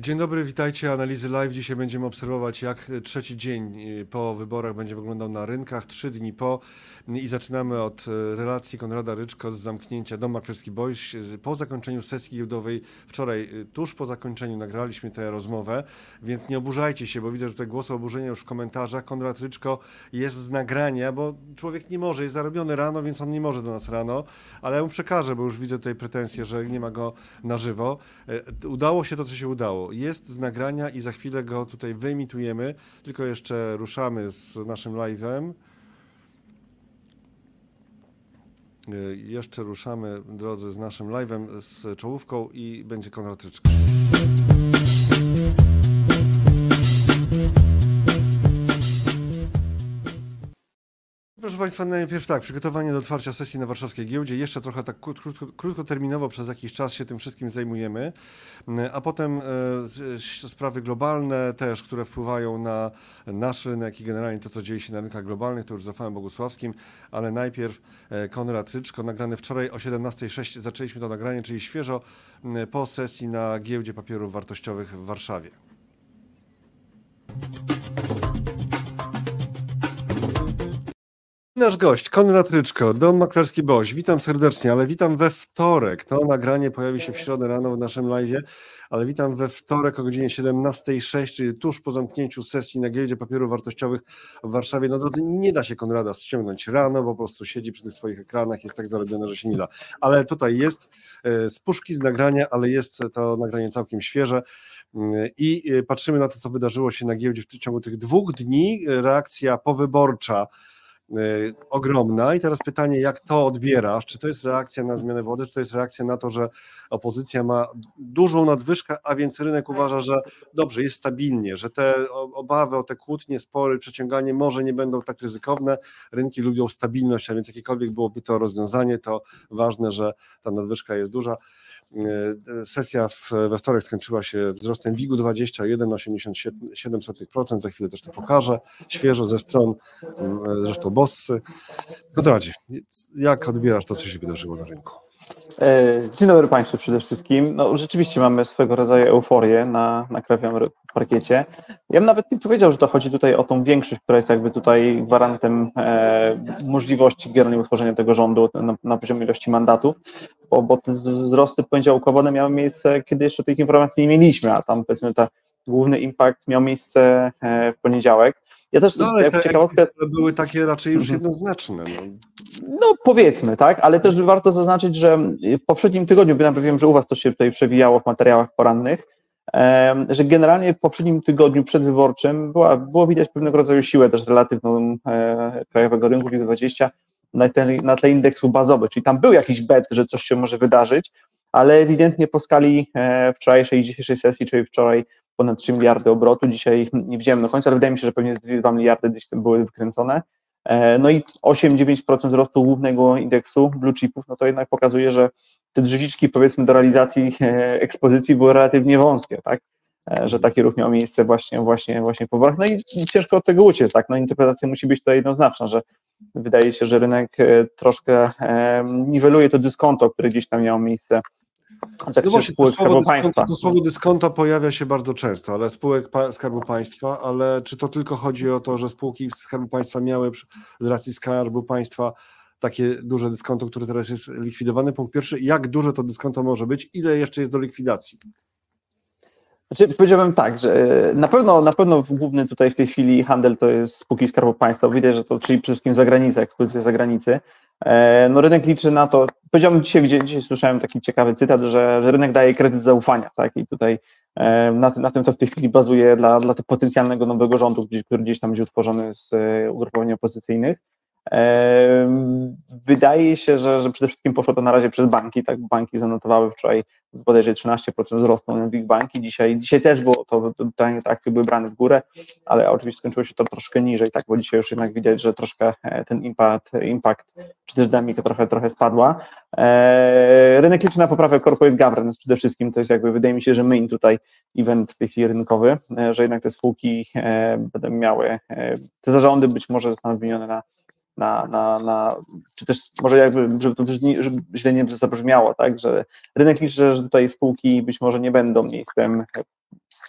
Dzień dobry, witajcie. Analizy live. Dzisiaj będziemy obserwować, jak trzeci dzień y, po wyborach będzie wyglądał na rynkach, trzy dni po. I zaczynamy od y, relacji Konrada Ryczko z zamknięcia Dom Maklerski Boys. Po zakończeniu sesji giełdowej wczoraj, y, tuż po zakończeniu, nagraliśmy tę rozmowę, więc nie oburzajcie się, bo widzę, że tutaj głosy oburzenia już w komentarzach. Konrad Ryczko jest z nagrania, bo człowiek nie może, jest zarobiony rano, więc on nie może do nas rano, ale ja mu przekażę, bo już widzę tutaj pretensje, że nie ma go na żywo. Udało się to, co się udało jest z nagrania i za chwilę go tutaj wyemitujemy. Tylko jeszcze ruszamy z naszym live'em. Y, jeszcze ruszamy, drodzy, z naszym live'em, z czołówką i będzie Konrad Ryczka. Proszę Państwa, najpierw tak, przygotowanie do otwarcia sesji na warszawskiej giełdzie. Jeszcze trochę tak krótko, krótkoterminowo przez jakiś czas się tym wszystkim zajmujemy, a potem e, sprawy globalne też, które wpływają na nasz rynek i generalnie to, co dzieje się na rynkach globalnych, to już z Rafałem Bogusławskim, ale najpierw e, Konrad Ryczko, nagrany wczoraj o 17.06 zaczęliśmy to nagranie, czyli świeżo po sesji na giełdzie papierów wartościowych w Warszawie. Nasz gość, Konrad Ryczko, Dom Maklerski Boś. Witam serdecznie, ale witam we wtorek. To nagranie pojawi się w środę rano w naszym live, ale witam we wtorek o godzinie 17.06, czyli tuż po zamknięciu sesji na giełdzie papierów wartościowych w Warszawie. No drodzy, nie da się Konrada ściągnąć rano, bo po prostu siedzi przy tych swoich ekranach, jest tak zarobione, że się nie da. Ale tutaj jest e, z puszki z nagrania, ale jest to nagranie całkiem świeże mm, i e, patrzymy na to, co wydarzyło się na giełdzie w ciągu tych dwóch dni. Reakcja powyborcza ogromna. I teraz pytanie, jak to odbierasz? Czy to jest reakcja na zmianę wody, czy to jest reakcja na to, że opozycja ma dużą nadwyżkę, a więc rynek uważa, że dobrze, jest stabilnie, że te obawy o te kłótnie, spory, przeciąganie może nie będą tak ryzykowne. Rynki lubią stabilność, a więc jakiekolwiek byłoby to rozwiązanie, to ważne, że ta nadwyżka jest duża. E, sesja w, we wtorek skończyła się wzrostem WIG-u 21,87%. Za chwilę też to pokażę. Świeżo ze stron zresztą Bossy. Konradzie, jak odbierasz to, co się wydarzyło na rynku? E, dzień dobry Państwu przede wszystkim. No, rzeczywiście mamy swego rodzaju euforię na, na krajowym parkiecie. Ja bym nawet nie powiedział, że to chodzi tutaj o tą większość, która jest jakby tutaj gwarantem e, możliwości generalnie utworzenia tego rządu na, na poziomie ilości mandatów, bo, bo te wzrosty poniedziałkowe miały miejsce, kiedy jeszcze tych informacji nie mieliśmy, a tam powiedzmy ta główny impact miał miejsce e, w poniedziałek. Ja też no, ale te ciekawostkę... były takie raczej już mhm. jednoznaczne. No. no. powiedzmy, tak, ale też warto zaznaczyć, że w poprzednim tygodniu, bo wiem, że u Was to się tutaj przewijało w materiałach porannych, że generalnie w poprzednim tygodniu przedwyborczym była, było widać pewnego rodzaju siłę też relatywną e, krajowego rynku WIG20 na tle, na tle indeksu bazowego, czyli tam był jakiś bet, że coś się może wydarzyć, ale ewidentnie po skali e, wczorajszej i dzisiejszej sesji, czyli wczoraj ponad 3 miliardy obrotu. Dzisiaj nie widziałem do końca, ale wydaje mi się, że pewnie z 2 miliardy gdzieś tam były wykręcone. E, no i 8-9% wzrostu głównego indeksu blue chipów, no to jednak pokazuje, że te drzwiczki powiedzmy do realizacji e, ekspozycji były relatywnie wąskie, tak? E, że taki ruch miał miejsce właśnie, właśnie, właśnie po. No i ciężko od tego uciec, tak? No interpretacja musi być tutaj jednoznaczna, że wydaje się, że rynek troszkę niweluje to dyskonto, które gdzieś tam miało miejsce no właśnie, to słowo, dyskonto, to słowo dyskonto pojawia się bardzo często, ale spółek Skarbu Państwa, ale czy to tylko chodzi o to, że spółki Skarbu Państwa miały z racji Skarbu Państwa takie duże dyskonto, które teraz jest likwidowane? Punkt pierwszy, jak duże to dyskonto może być? Ile jeszcze jest do likwidacji? Znaczy, powiedziałbym tak, że e, na pewno, na pewno główny tutaj w tej chwili handel to jest spółki Skarbu Państwa. Widać, że to czyli przede wszystkim zagranica, ekspozycja zagranicy. E, no rynek liczy na to, powiedziałbym dzisiaj, dzisiaj słyszałem taki ciekawy cytat, że, że rynek daje kredyt zaufania, tak, i tutaj e, na, na tym, co w tej chwili bazuje dla, dla potencjalnego nowego rządu, który gdzieś tam będzie utworzony z ugrupowań opozycyjnych. Wydaje się, że, że przede wszystkim poszło to na razie przez banki, tak, banki zanotowały wczoraj bodajże 13% wzrostu na Big Banki. Dzisiaj, dzisiaj też było to, te akcje były brane w górę, ale oczywiście skończyło się to troszkę niżej, tak, bo dzisiaj już jednak widać, że troszkę e, ten impact, impact czy też dynamika trochę, trochę spadła. E, rynek liczy na poprawę corporate governance przede wszystkim, to jest jakby, wydaje mi się, że main tutaj event w tej chwili rynkowy, e, że jednak te spółki będą miały, te zarządy być może zostaną wymienione na na, na, na, czy też może jakby, żeby to żeby źle nie zabrzmiało, tak, że rynek liczy, że tutaj spółki być może nie będą miejscem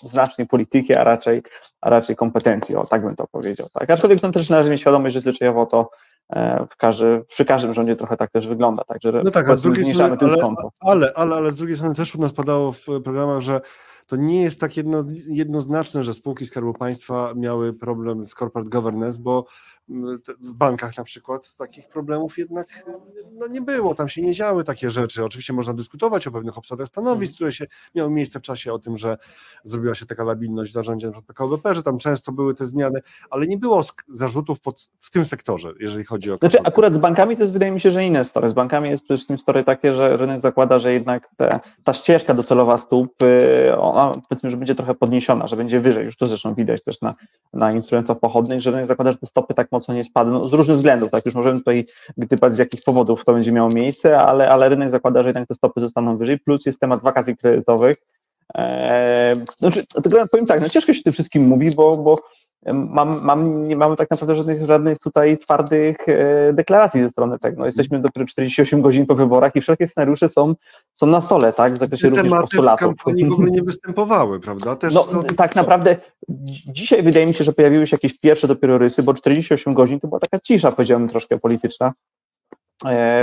znacznie polityki, a raczej, a raczej kompetencji, o tak bym to powiedział. Tak? Aczkolwiek no, też należy mieć świadomość, że zwyczajowo to e, w każdy, przy każdym rządzie trochę tak też wygląda. Także no tak, a z drugiej strony, ale, ale, ale, ale z drugiej strony też u nas padało w programach, że to nie jest tak jedno, jednoznaczne, że spółki Skarbu Państwa miały problem z corporate governance, bo w bankach na przykład takich problemów jednak no, nie było, tam się nie działy takie rzeczy. Oczywiście można dyskutować o pewnych obsadach stanowisk, mm. które się miały miejsce w czasie, o tym, że zrobiła się taka labilność w zarządzie np. PKO że tam często były te zmiany, ale nie było zarzutów pod, w tym sektorze, jeżeli chodzi o... Znaczy akurat z bankami to jest wydaje mi się, że inne story. Z bankami jest przede wszystkim story takie, że rynek zakłada, że jednak te, ta ścieżka docelowa stóp, y, ona powiedzmy, że będzie trochę podniesiona, że będzie wyżej. Już to zresztą widać też na, na instrumentach pochodnych, że rynek zakłada, że te stopy tak mocno nie spadną, no, z różnych względów, tak, już możemy tutaj gdybać z jakich powodów to będzie miało miejsce, ale, ale rynek zakłada, że jednak te stopy zostaną wyżej, plus jest temat wakacji kredytowych, eee, znaczy, powiem tak, no ciężko się tym wszystkim mówi, bo, bo mam, mam, nie mamy tak naprawdę żadnych, żadnych tutaj twardych e, deklaracji ze strony tego. No, jesteśmy dopiero 48 godzin po wyborach i wszelkie scenariusze są, są na stole, tak, w zakresie Te również postulatów. w kampanii w ogóle nie występowały, prawda? Też no, to... tak naprawdę dzisiaj wydaje mi się, że pojawiły się jakieś pierwsze dopiero rysy, bo 48 godzin to była taka cisza, powiedziałbym, troszkę polityczna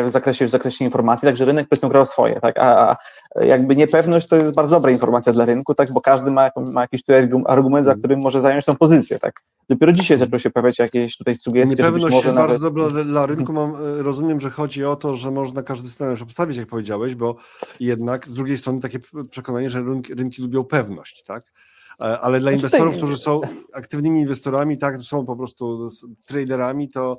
w zakresie, w zakresie informacji, także rynek powiedzmy grał swoje, tak, a, jakby niepewność to jest bardzo dobra informacja dla rynku, tak, bo każdy ma, ma jakiś tutaj argument, za mhm. którym może zająć tą pozycję, tak. Dopiero dzisiaj zaczęły się pojawiać jakieś tutaj sugestie, Niepewność jest nawet... bardzo dobra dla rynku, mam, e, rozumiem, że chodzi o to, że można każdy scenariusz obstawić, jak powiedziałeś, bo jednak z drugiej strony takie przekonanie, że rynki, rynki lubią pewność, tak, e, ale dla znaczy inwestorów, którzy są aktywnymi inwestorami, tak, są po prostu traderami, to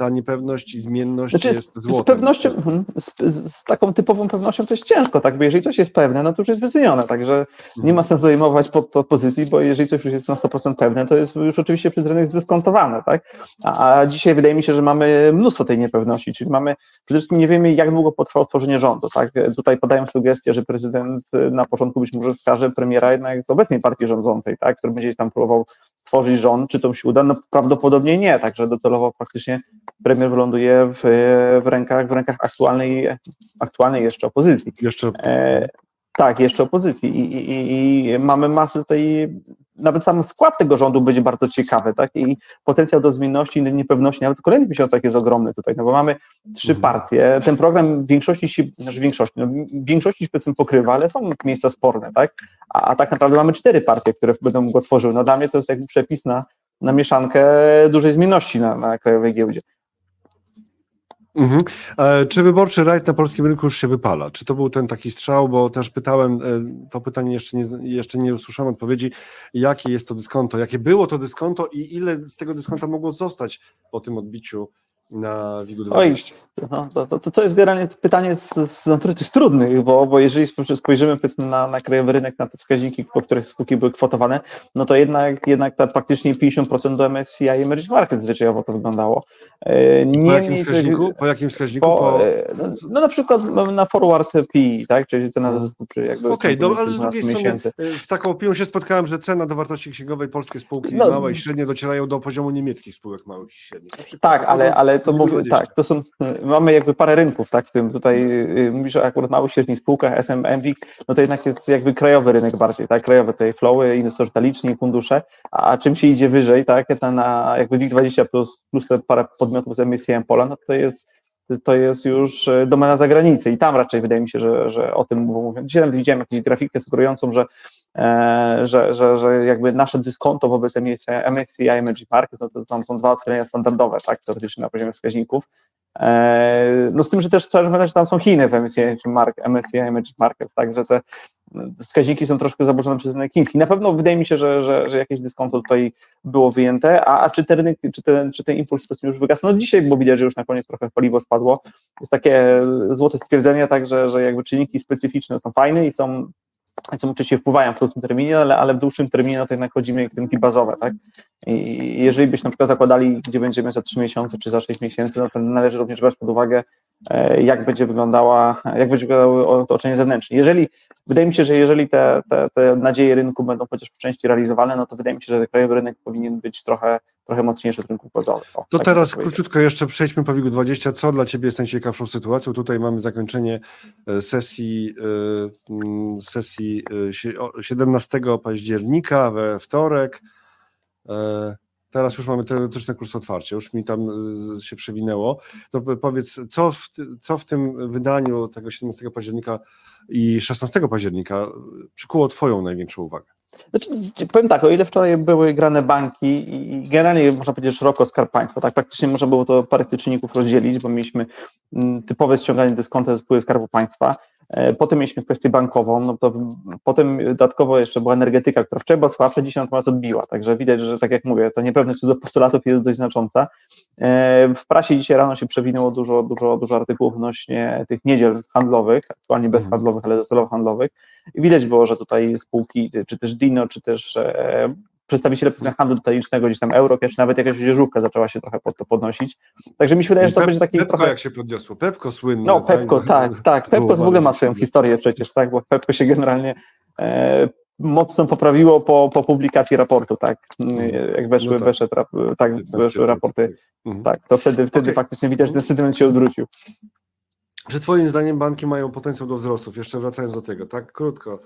ta niepewność i zmienność znaczy, jest złotem. Z pewnością, mhm, z, z, taką typową pewnością to jest ciężko, tak, bo jeżeli coś jest pewne, no to już jest wycenione, także nie ma sensu zajmować pod to pozycji, bo jeżeli coś już jest na 100% pewne, to jest już oczywiście przez rynek zdyskontowane, tak, a, a dzisiaj wydaje mi się, że mamy mnóstwo tej niepewności, czyli mamy, przede wszystkim nie wiemy, jak długo potrwa utworzenie rządu, tak, tutaj podają sugestię, że prezydent na początku być może wskaże premiera jednak z obecnej partii rządzącej, tak, który będzie tam próbował stworzyć rząd, czy to się uda? No prawdopodobnie nie, także docelowo praktycznie premier wyląduje w, w rękach, w rękach aktualnej, aktualnej jeszcze opozycji. Jeszcze e, tak, jeszcze opozycji I, i, i, mamy masę tej, nawet sam skład tego rządu będzie bardzo ciekawy, tak, i potencjał do zmienności i niepewności nawet w kolejnych miesiącach jest ogromny tutaj, no bo mamy trzy mhm. partie, ten program w większości się, znaczy większości, no, większości się pokrywa, ale są miejsca sporne, tak, a, a, tak naprawdę mamy cztery partie, które będą go tworzyły, no dla mnie to jest jakby przepis na, na mieszankę dużej zmienności na, na krajowej giełdzie. Mhm. E, czy wyborczy rajd na polskim rynku już się wypala? Czy to był ten taki strzał? Bo też pytałem, e, to pytanie jeszcze nie, jeszcze nie usłyszałem odpowiedzi, jakie jest to dyskonto, jakie było to dyskonto i ile z tego dyskonta mogło zostać po tym odbiciu na WIG-u 20? no, to, to, to jest generalnie pytanie z, z natury tych trudnych, bo, bo jeżeli spojrzymy powiedzmy na, na krajowy rynek, na te wskaźniki, po których spółki były kwotowane, no to jednak, jednak ta praktycznie 50% do MSCI Emerging Market zwyczajowo to wyglądało. E, nie po, jakim wskaźniku? po jakim wskaźniku? Po, po... E, no, no, na przykład na forward PE, tak? czyli cena do jakby... Okej, okay, ale z drugiej strony e, z taką opinią się spotkałem, że cena do wartości księgowej polskie spółki no, małe i średnie docierają do poziomu niemieckich spółek małych i średnich. Tak, ale, ale to mówię, tak, to są, mamy jakby parę rynków, tak, w tym tutaj y, mówisz o akurat małych, średnich spółkach, SM, MWIG, no to jednak jest jakby krajowy rynek bardziej, tak, krajowe tutaj flowy, inwestorzy taliczni, fundusze, a czym się idzie wyżej, tak, na jakby WIG20 plus, plus te parę podmiotów z MSCM Pola, no to jest to jest już y, domena zagranicy. I tam raczej wydaje mi się, że, że o tym mówią. Dzisiaj widziałem jakąś grafikę sugerującą, że, że, że, że jakby nasze dyskonto wobec MSCI Emerging Markets, no to tam są dwa otwierania standardowe, tak, teoretycznie na poziomie wskaźników, E, no z tym, że też trzeba pamiętać, że tam są Chiny w MSCI, Emerging Markets, także te wskaźniki są troszkę zaburzone przez rynek chiński. Na pewno wydaje mi się, że, że, że jakieś dyskonto tutaj było wyjęte, a, a czy, ten rynek, czy, ten, czy ten impuls już wygasł? No dzisiaj bo widać, że już na koniec trochę paliwo spadło. Jest takie złote stwierdzenie, tak, że, że jakby czynniki specyficzne są fajne i są są oczywiście wpływają w krótkim terminie, ale, ale w dłuższym terminie no to jednak chodzimy rynki bazowe, tak? I jeżeli byśmy na przykład zakładali, gdzie będziemy za 3 miesiące czy za 6 miesięcy, no to należy również brać pod uwagę, e, jak będzie wyglądała, jak będzie wyglądało otoczenie zewnętrzne. Jeżeli, wydaje mi się, że jeżeli te, te, te nadzieje rynku będą chociaż w części realizowane, no to wydaje mi się, że krajowy rynek powinien być trochę trochę mocniejszy od rynków. O, To tak teraz króciutko jeszcze przejdźmy po WIG-20. Co dla Ciebie jest najciekawszą sytuacją? Tutaj mamy zakończenie e, sesji, e, mm, sesji e, sie- o- 17 października we wtorek. E, Teraz już mamy teoretyczne kurs otwarcia, już mi tam e, się przewinęło. To powiedz, co w, co w tym wydaniu tego 17 października i 16 października e, przykuło Twoją największą uwagę? Znaczy, powiem tak, o ile wczoraj były grane banki i generalnie można powiedzieć szeroko Skarb Państwa, tak praktycznie można było to parę czynników rozdzielić, bo mieliśmy mm, typowe ściąganie dyskonta ze spółek Skarbu Państwa, potem mieliśmy kwestię bankową, no to potem dodatkowo jeszcze była energetyka, która wczoraj była słabsza, dzisiaj natomiast odbiła, także widać, że tak jak mówię, ta niepewność co do postulatów jest dość znacząca. E, W prasie dzisiaj rano się przewinęło dużo, dużo, dużo artykułów odnośnie tych niedziel handlowych, aktualnie bezhandlowych, ale docelowo handlowych, i widać było, że tutaj spółki, czy też Dino, czy też e, przedstawiciele powiedzmy handlu detalicznego, gdzieś tam Eurocash, nawet jakaś dzieżówka zaczęła się trochę pod to podnosić. Także mi się wydaje, że to Pep- będzie taki Pepko trochę... jak się podniosło, Pepko słynne. No, Pepko, tak, tak. Pepko w ogóle ma swoją historię. przecież, tak, bo Pepko się generalnie e, mocno poprawiło po, po publikacji raportu, tak, e, jak weszły, No tak. tra- tak, weszły raporty, Mhm. tak, to wtedy, wtedy Okej. faktycznie widać, że ten sentyment się odwrócił. Czy Twoim zdaniem banki mają potencjał do wzrostów? Jeszcze wracając do tego, tak krótko.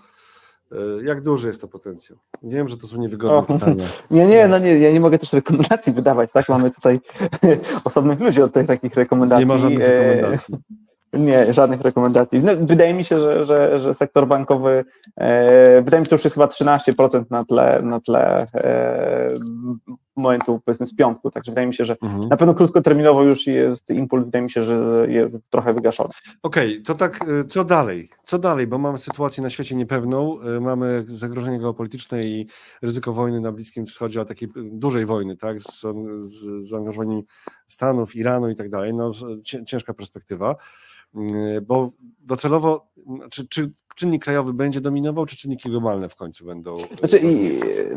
E, Jak duży jest to potencjał? Wiem, że to są niewygodne O. pytania. Nie, nie, no nie, ja nie mogę też rekomendacji wydawać, tak, mamy tutaj osobnych ludzi od tych takich rekomendacji. Nie ma żadnych e, rekomendacji. Nie, żadnych rekomendacji. No, wydaje mi się, że, że, że sektor bankowy, e, wydaje mi się, że to już jest chyba 13% na tle, na tle e, momentu, powiedzmy, z piątku, także wydaje mi się, że Mhm. na pewno krótkoterminowo już jest impuls, wydaje mi się, że jest trochę wygaszony. Okej, to tak, e, co dalej? Co dalej? Bo mamy sytuację na świecie niepewną, e, mamy zagrożenie geopolityczne i ryzyko wojny na Bliskim Wschodzie, a takiej e, dużej wojny, tak, z, z zaangażowaniem Stanów, Iranu i tak dalej. No, cię- ciężka perspektywa, bo docelowo, czy, czy czynnik krajowy będzie dominował, czy czynniki globalne w końcu będą? e, Znaczy,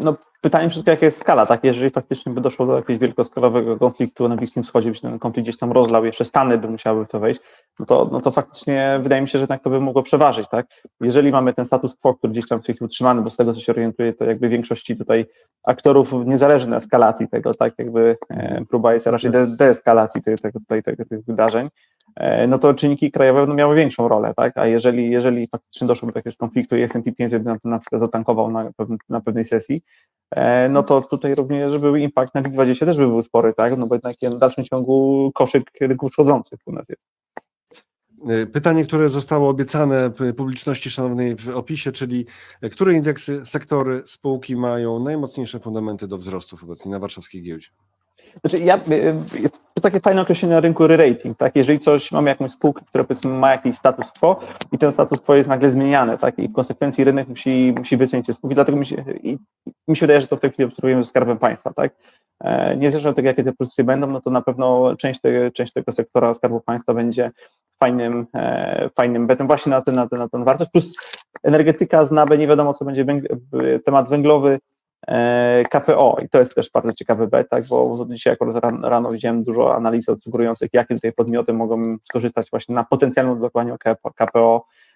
no, pytanie wszystko, jaka jest skala, tak? Jeżeli faktycznie by doszło do jakiegoś wielkoskalowego konfliktu na Bliskim Wschodzie, by się ten konflikt gdzieś tam rozlał, jeszcze Stany by musiały w to wejść, no to, no to faktycznie wydaje mi się, że jednak to by mogło przeważyć, tak? Jeżeli mamy ten status quo, który gdzieś tam w tej chwili utrzymany, bo z tego, co się orientuję, to jakby większości tutaj aktorów nie zależy na eskalacji tego, tak? Jakby e, próba jest raczej de, deeskalacji tego, tutaj, tego, tych wydarzeń, no to czynniki krajowe będą miały większą rolę, tak? A jeżeli, jeżeli faktycznie doszło do jakiegoś konfliktu i S&P 500 by na, na przykład zatankował na, na pewnej sesji, e, no to tutaj również był impact na WIG20 też by był spory, tak? No bo jednak w dalszym ciągu koszyk rynków wschodzących u nas jest. E, Pytanie, które zostało obiecane publiczności szanownej w opisie, czyli e, które indeksy, sektory, spółki mają najmocniejsze fundamenty do wzrostów obecnie na warszawskiej giełdzie? Znaczy ja, y, y, to takie fajne określenie na rynku re-rating, tak? Jeżeli coś, mamy jakąś spółkę, która powiedzmy ma jakiś status quo i ten status quo jest nagle zmieniany, tak? I w konsekwencji rynek musi, musi wycenić te spółki, dlatego mi się, i, mi się wydaje, że to w tej chwili obserwujemy ze Skarbem Państwa, tak? E, Niezależnie od tego, jakie te pozycje będą, no to na pewno część, te, część tego sektora Skarbu Państwa będzie fajnym, e, fajnym betem właśnie na, ten, na, ten, na tę wartość, plus energetyka z NABE, nie wiadomo, co będzie węg- temat węglowy, KPO i to jest też bardzo ciekawy bet, tak, bo dzisiaj akurat ran- rano widziałem dużo analiz sugerujących, jakie tutaj podmioty mogą skorzystać właśnie na potencjalnym odblokowaniu KPO. E,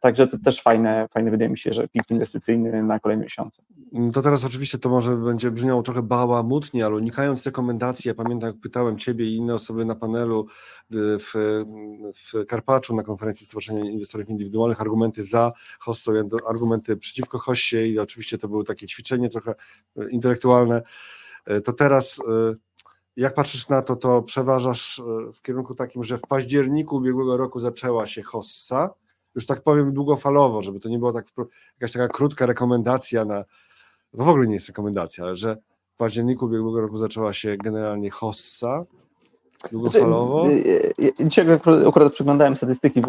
także to też fajne, fajne wydaje mi się, że pik inwestycyjny na kolejne miesiące. Mm, To teraz oczywiście to może będzie brzmiało trochę bałamutnie, ale unikając rekomendacji, ja pamiętam, jak pytałem Ciebie i inne osoby na panelu y, w, w Karpaczu na konferencji Stowarzyszenia Inwestorów Indywidualnych, argumenty za hossą, argumenty przeciwko hossie i oczywiście to było takie ćwiczenie trochę y, intelektualne. Y, To teraz y, jak patrzysz na to, to przeważasz w kierunku takim, że w październiku ubiegłego roku zaczęła się hossa, już tak powiem długofalowo, żeby to nie było tak jakaś taka krótka rekomendacja na, to w ogóle nie jest rekomendacja, ale że w październiku ubiegłego roku zaczęła się generalnie hossa długofalowo. Znaczy, y, y, Dzisiaj akurat- przeglądałem statystyki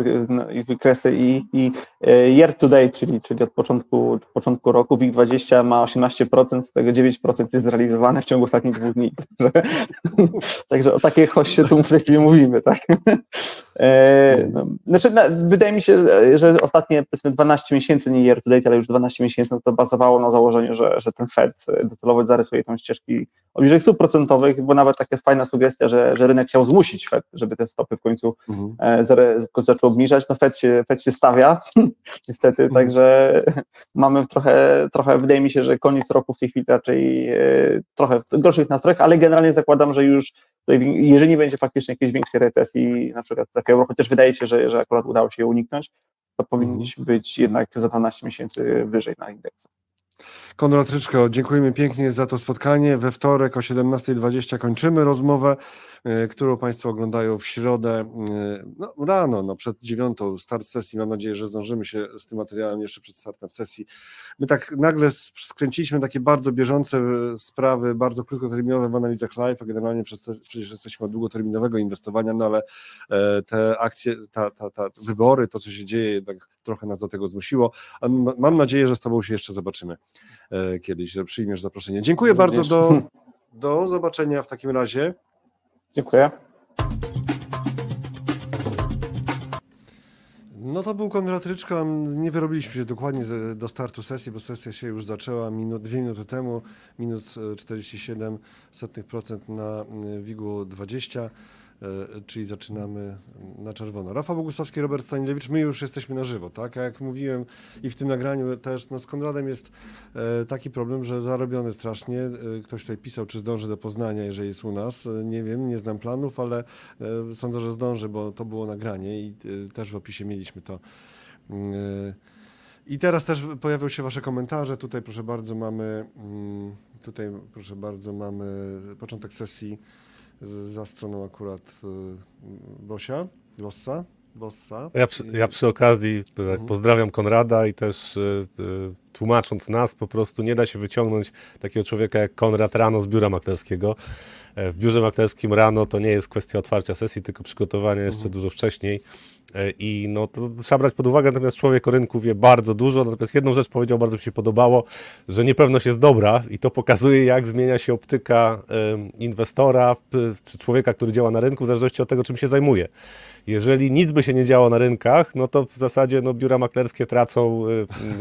i wykresy i, i y, year to date, czyli, czyli od początku, początku roku WIG20 ma 18%, z tego 9% jest zrealizowane w ciągu ostatnich dwóch dni. Także, o takiej hoście tu chwili mówimy, tak? E, no, znaczy, na, wydaje mi się, że ostatnie powiedzmy 12 miesięcy, nie year to date, ale już 12 miesięcy, no to bazowało na założeniu, że, że ten Fed docelowo zarysuje tą ścieżki obniżek stóp procentowych, bo nawet taka jest fajna sugestia, że, że rynek chciał zmusić Fed, żeby te stopy w końcu, Mhm. e, zaczął obniżać. No Fed się, Fed się stawia, niestety, Mhm. także mamy trochę, trochę, wydaje mi się, że koniec roku w tej chwili raczej e, trochę w gorszych nastrojach, ale generalnie zakładam, że już jeżeli nie będzie faktycznie jakiejś większej recesji, na przykład strefie euro, chociaż wydaje się, że, że akurat udało się je uniknąć, to powinniśmy być jednak za 12 miesięcy wyżej na indeksie. Konrad Ryczko, dziękujemy pięknie za to spotkanie. We wtorek o 17.20 kończymy rozmowę, e, którą Państwo oglądają w środę e, no, rano, no, przed dziewiątą, start sesji. Mam nadzieję, że zdążymy się z tym materiałem jeszcze przed startem sesji. My tak nagle skręciliśmy takie bardzo bieżące e, sprawy, bardzo krótkoterminowe w analizach live, a generalnie przecież jesteśmy od długoterminowego inwestowania, no ale te akcje, ta, ta, ta wybory, to co się dzieje, jednak trochę nas do tego zmusiło. Mam nadzieję, że z Tobą się jeszcze zobaczymy kiedyś, że przyjmiesz zaproszenie. Dziękuję bardzo, do, do zobaczenia w takim razie. Dziękuję. No to był Konrad Ryczko, nie wyrobiliśmy się dokładnie do startu sesji, bo sesja się już zaczęła minut, dwie minuty temu, minut e, 47 setnych procent na e, WIG-u 20, e, czyli zaczynamy na czerwono. Rafał Bogusławski, Robert Stanilewicz, my już jesteśmy na żywo, tak? A jak mówiłem i w tym nagraniu też, no z Konradem jest e, taki problem, że zarobiony strasznie. E, Ktoś tutaj pisał, czy zdąży do Poznania, jeżeli jest u nas. E, Nie wiem, nie znam planów, ale e, sądzę, że zdąży, bo to było nagranie i e, też w opisie mieliśmy to. E, I teraz też pojawią się Wasze komentarze. Tutaj proszę bardzo mamy, mm, tutaj proszę bardzo mamy początek sesji za stroną akurat e, Bosia, Bossa, Bossa. Ja przy, ja przy okazji tak, Mhm. pozdrawiam Konrada i też y, y, tłumacząc nas, po prostu nie da się wyciągnąć takiego człowieka jak Konrad rano z biura maklerskiego. E, W biurze maklerskim rano to nie jest kwestia otwarcia sesji, tylko przygotowania jeszcze Mhm. dużo wcześniej. E, I no to trzeba brać pod uwagę, natomiast człowiek o rynku wie bardzo dużo, natomiast jedną rzecz powiedział, bardzo mi się podobało, że niepewność jest dobra i to pokazuje, jak zmienia się optyka inwestora czy człowieka, który działa na rynku, w zależności od tego, czym się zajmuje. Jeżeli nic by się nie działo na rynkach, no to w zasadzie no, biura maklerskie tracą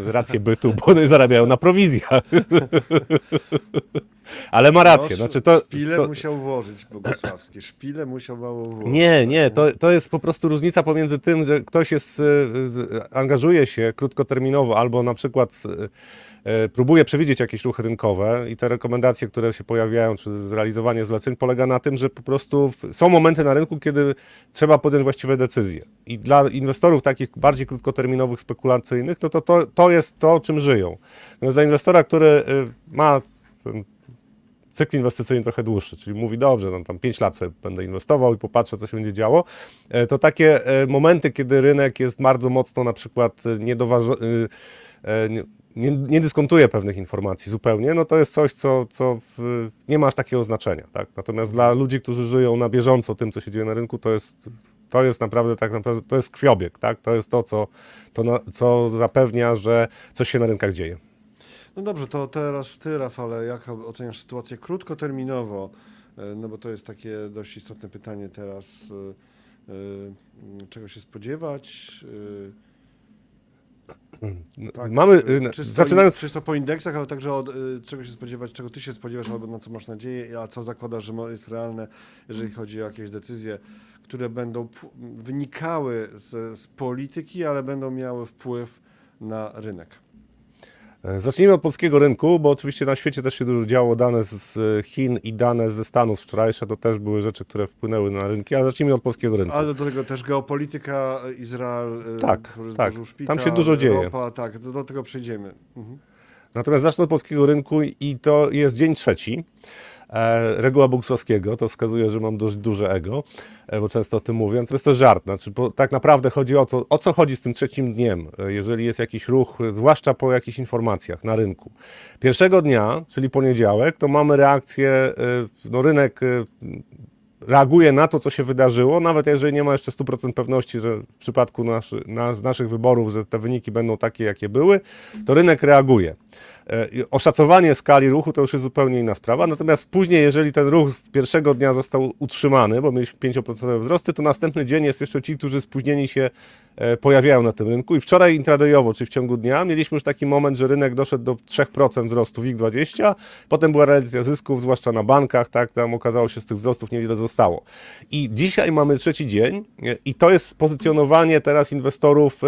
y, rację bytu, bo one zarabiają na prowizjach. Ale ma rację. Znaczy to, szpile to, musiał włożyć Bogusławski, szpile musiał mało włożyć. nie, nie, to, to jest po prostu różnica pomiędzy tym, że ktoś jest, y, angażuje się krótkoterminowo albo na przykład y, próbuje przewidzieć jakieś ruchy rynkowe i te rekomendacje, które się pojawiają, czy zrealizowanie zleceń polega na tym, że po prostu są momenty na rynku, kiedy trzeba podjąć właściwe decyzje. I dla inwestorów takich bardziej krótkoterminowych, spekulacyjnych, no to, to, to jest to, czym żyją. Natomiast dla inwestora, który y, ma ten cykl inwestycyjny trochę dłuższy, czyli mówi, dobrze, no tam 5 lat sobie będę inwestował i popatrzę, co się będzie działo, e, to takie e, momenty, kiedy rynek jest bardzo mocno na przykład e, niedoważy, e, nie, nie, nie dyskontuje pewnych informacji zupełnie, no to jest coś, co, co w, nie ma aż takiego znaczenia. Tak? Natomiast dla ludzi, którzy żyją na bieżąco tym, co się dzieje na rynku, to jest, to jest naprawdę tak naprawdę, to jest krwiobieg, tak? to jest to, co, to na, co zapewnia, że coś się na rynkach dzieje. No dobrze, to teraz ty, Rafale, jak oceniasz sytuację krótkoterminowo? E, No bo to jest takie dość istotne pytanie teraz. e, e, Czego się spodziewać? E, Tak, Mamy, e, y, czysto, zaczynając czysto po indeksach, ale także od, czego się spodziewać, czego ty się spodziewasz, albo na co masz nadzieję, a co zakładasz, że jest realne, jeżeli chodzi o jakieś decyzje, które będą wynikały z, z polityki, ale będą miały wpływ na rynek. E, Zacznijmy od polskiego rynku, bo oczywiście na świecie też się dużo działo. Dane z- Chin i dane ze Stanów wczorajsze to też były rzeczy, które wpłynęły na rynki, ale zacznijmy od polskiego rynku. Ale do tego też geopolityka, Izrael, e, Tak, tak. szpital, Tam się dużo dzieje. Europa, tak, do, do tego przejdziemy. Mhm. Natomiast zacznę od polskiego rynku i to jest dzień trzeci. E, reguła Bogusławskiego, to wskazuje, że mam dość duże ego, e, bo często o tym mówię. To jest żart. Znaczy, bo tak naprawdę chodzi o to, o co chodzi z tym trzecim dniem, e, jeżeli jest jakiś ruch, zwłaszcza po jakichś informacjach na rynku. Pierwszego dnia, czyli poniedziałek, to mamy reakcję, no rynek reaguje na to, co się wydarzyło, nawet jeżeli nie ma jeszcze 100% pewności, że w przypadku naszy, nas, naszych wyborów, że te wyniki będą takie, jakie były, to rynek reaguje. E, Oszacowanie skali ruchu to już jest zupełnie inna sprawa, natomiast później, jeżeli ten ruch pierwszego dnia został utrzymany, bo mieliśmy 5% wzrosty, to następny dzień jest jeszcze ci, którzy spóźnieni się e, pojawiają na tym rynku. I wczoraj intradayowo, czy w ciągu dnia, mieliśmy już taki moment, że rynek doszedł do 3% wzrostu WIG20, potem była realizacja zysków, zwłaszcza na bankach, tak, tam okazało się, że z tych wzrostów niewiele zostało. I dzisiaj mamy trzeci dzień e, i to jest pozycjonowanie teraz inwestorów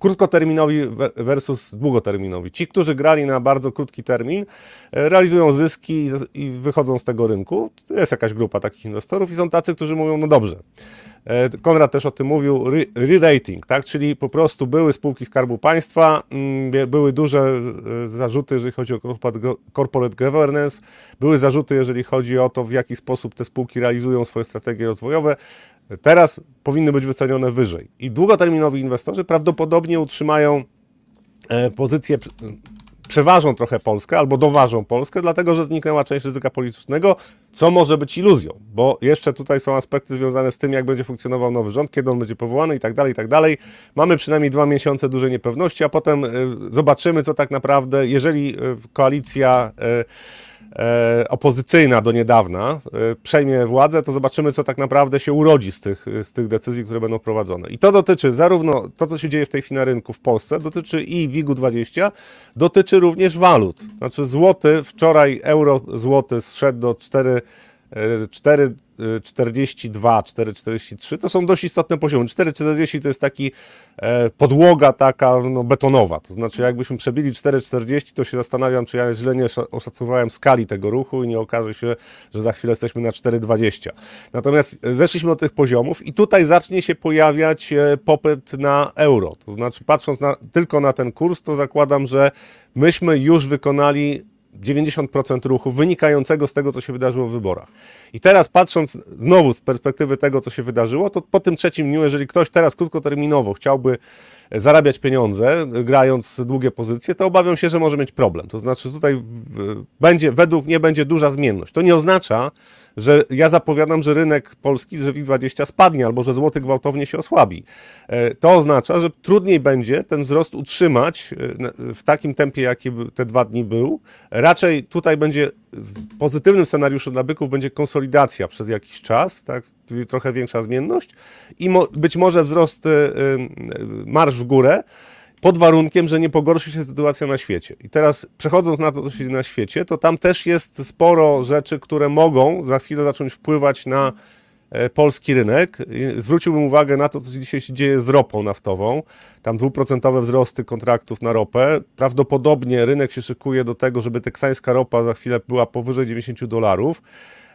krótkoterminowi versus długoterminowi. Ci, którzy grali na bardzo krótki termin, e, realizują zyski i wychodzą z tego rynku. Jest jakaś grupa takich inwestorów i są tacy, którzy mówią, no dobrze. E, Konrad też o tym mówił, re- re-rating, tak? czyli po prostu były spółki Skarbu Państwa, mm, były duże e, zarzuty, jeżeli chodzi o corporate governance, były zarzuty, jeżeli chodzi o to, w jaki sposób te spółki realizują swoje strategie rozwojowe. Teraz powinny być wycenione wyżej. I długoterminowi inwestorzy prawdopodobnie utrzymają e, pozycję, przeważą trochę Polskę albo doważą Polskę, dlatego że zniknęła część ryzyka politycznego, co może być iluzją, bo jeszcze tutaj są aspekty związane z tym, jak będzie funkcjonował nowy rząd, kiedy on będzie powołany i tak dalej, i tak dalej. Mamy przynajmniej dwa miesiące dużej niepewności, a potem e, zobaczymy, co tak naprawdę, jeżeli e, koalicja e, e, opozycyjna do niedawna e, przejmie władzę, to zobaczymy, co tak naprawdę się urodzi z tych, z tych decyzji, które będą prowadzone. I to dotyczy zarówno to, co się dzieje w tej chwili na rynku w Polsce, dotyczy i WIG-20, dotyczy również walut. Znaczy złoty, wczoraj euro złoty zszedł do 4 e, 4,42, 4,43 to są dość istotne poziomy. 4,40 to jest taki e, podłoga taka no, betonowa. To znaczy, jakbyśmy przebili 4,40, to się zastanawiam, czy ja źle nie osza- oszacowałem skali tego ruchu i nie okaże się, że za chwilę jesteśmy na 4,20. Natomiast e, zeszliśmy do tych poziomów i tutaj zacznie się pojawiać e, popyt na euro. To znaczy, patrząc na, tylko na ten kurs, to zakładam, że myśmy już wykonali 90% ruchu wynikającego z tego, co się wydarzyło w wyborach. I teraz patrząc znowu z perspektywy tego, co się wydarzyło, to po tym trzecim dniu, jeżeli ktoś teraz krótkoterminowo chciałby zarabiać pieniądze, grając długie pozycje, to obawiam się, że może mieć problem. To znaczy tutaj będzie, według mnie będzie duża zmienność. To nie oznacza, że ja zapowiadam, że rynek polski, że WIG20 spadnie albo że złoty gwałtownie się osłabi. E, To oznacza, że trudniej będzie ten wzrost utrzymać e, w takim tempie, jaki te dwa dni był. Raczej tutaj będzie w pozytywnym scenariuszu dla byków będzie konsolidacja przez jakiś czas, tak? trochę większa zmienność i mo- być może wzrost e, marsz w górę, pod warunkiem, że nie pogorszy się sytuacja na świecie. I teraz przechodząc na to, co się dzieje na świecie, to tam też jest sporo rzeczy, które mogą za chwilę zacząć wpływać na e, polski rynek. Zwróciłbym uwagę na to, co dzisiaj się dzieje z ropą naftową. Tam dwuprocentowe wzrosty kontraktów na ropę. Prawdopodobnie rynek się szykuje do tego, żeby teksańska ropa za chwilę była powyżej 90 dolarów.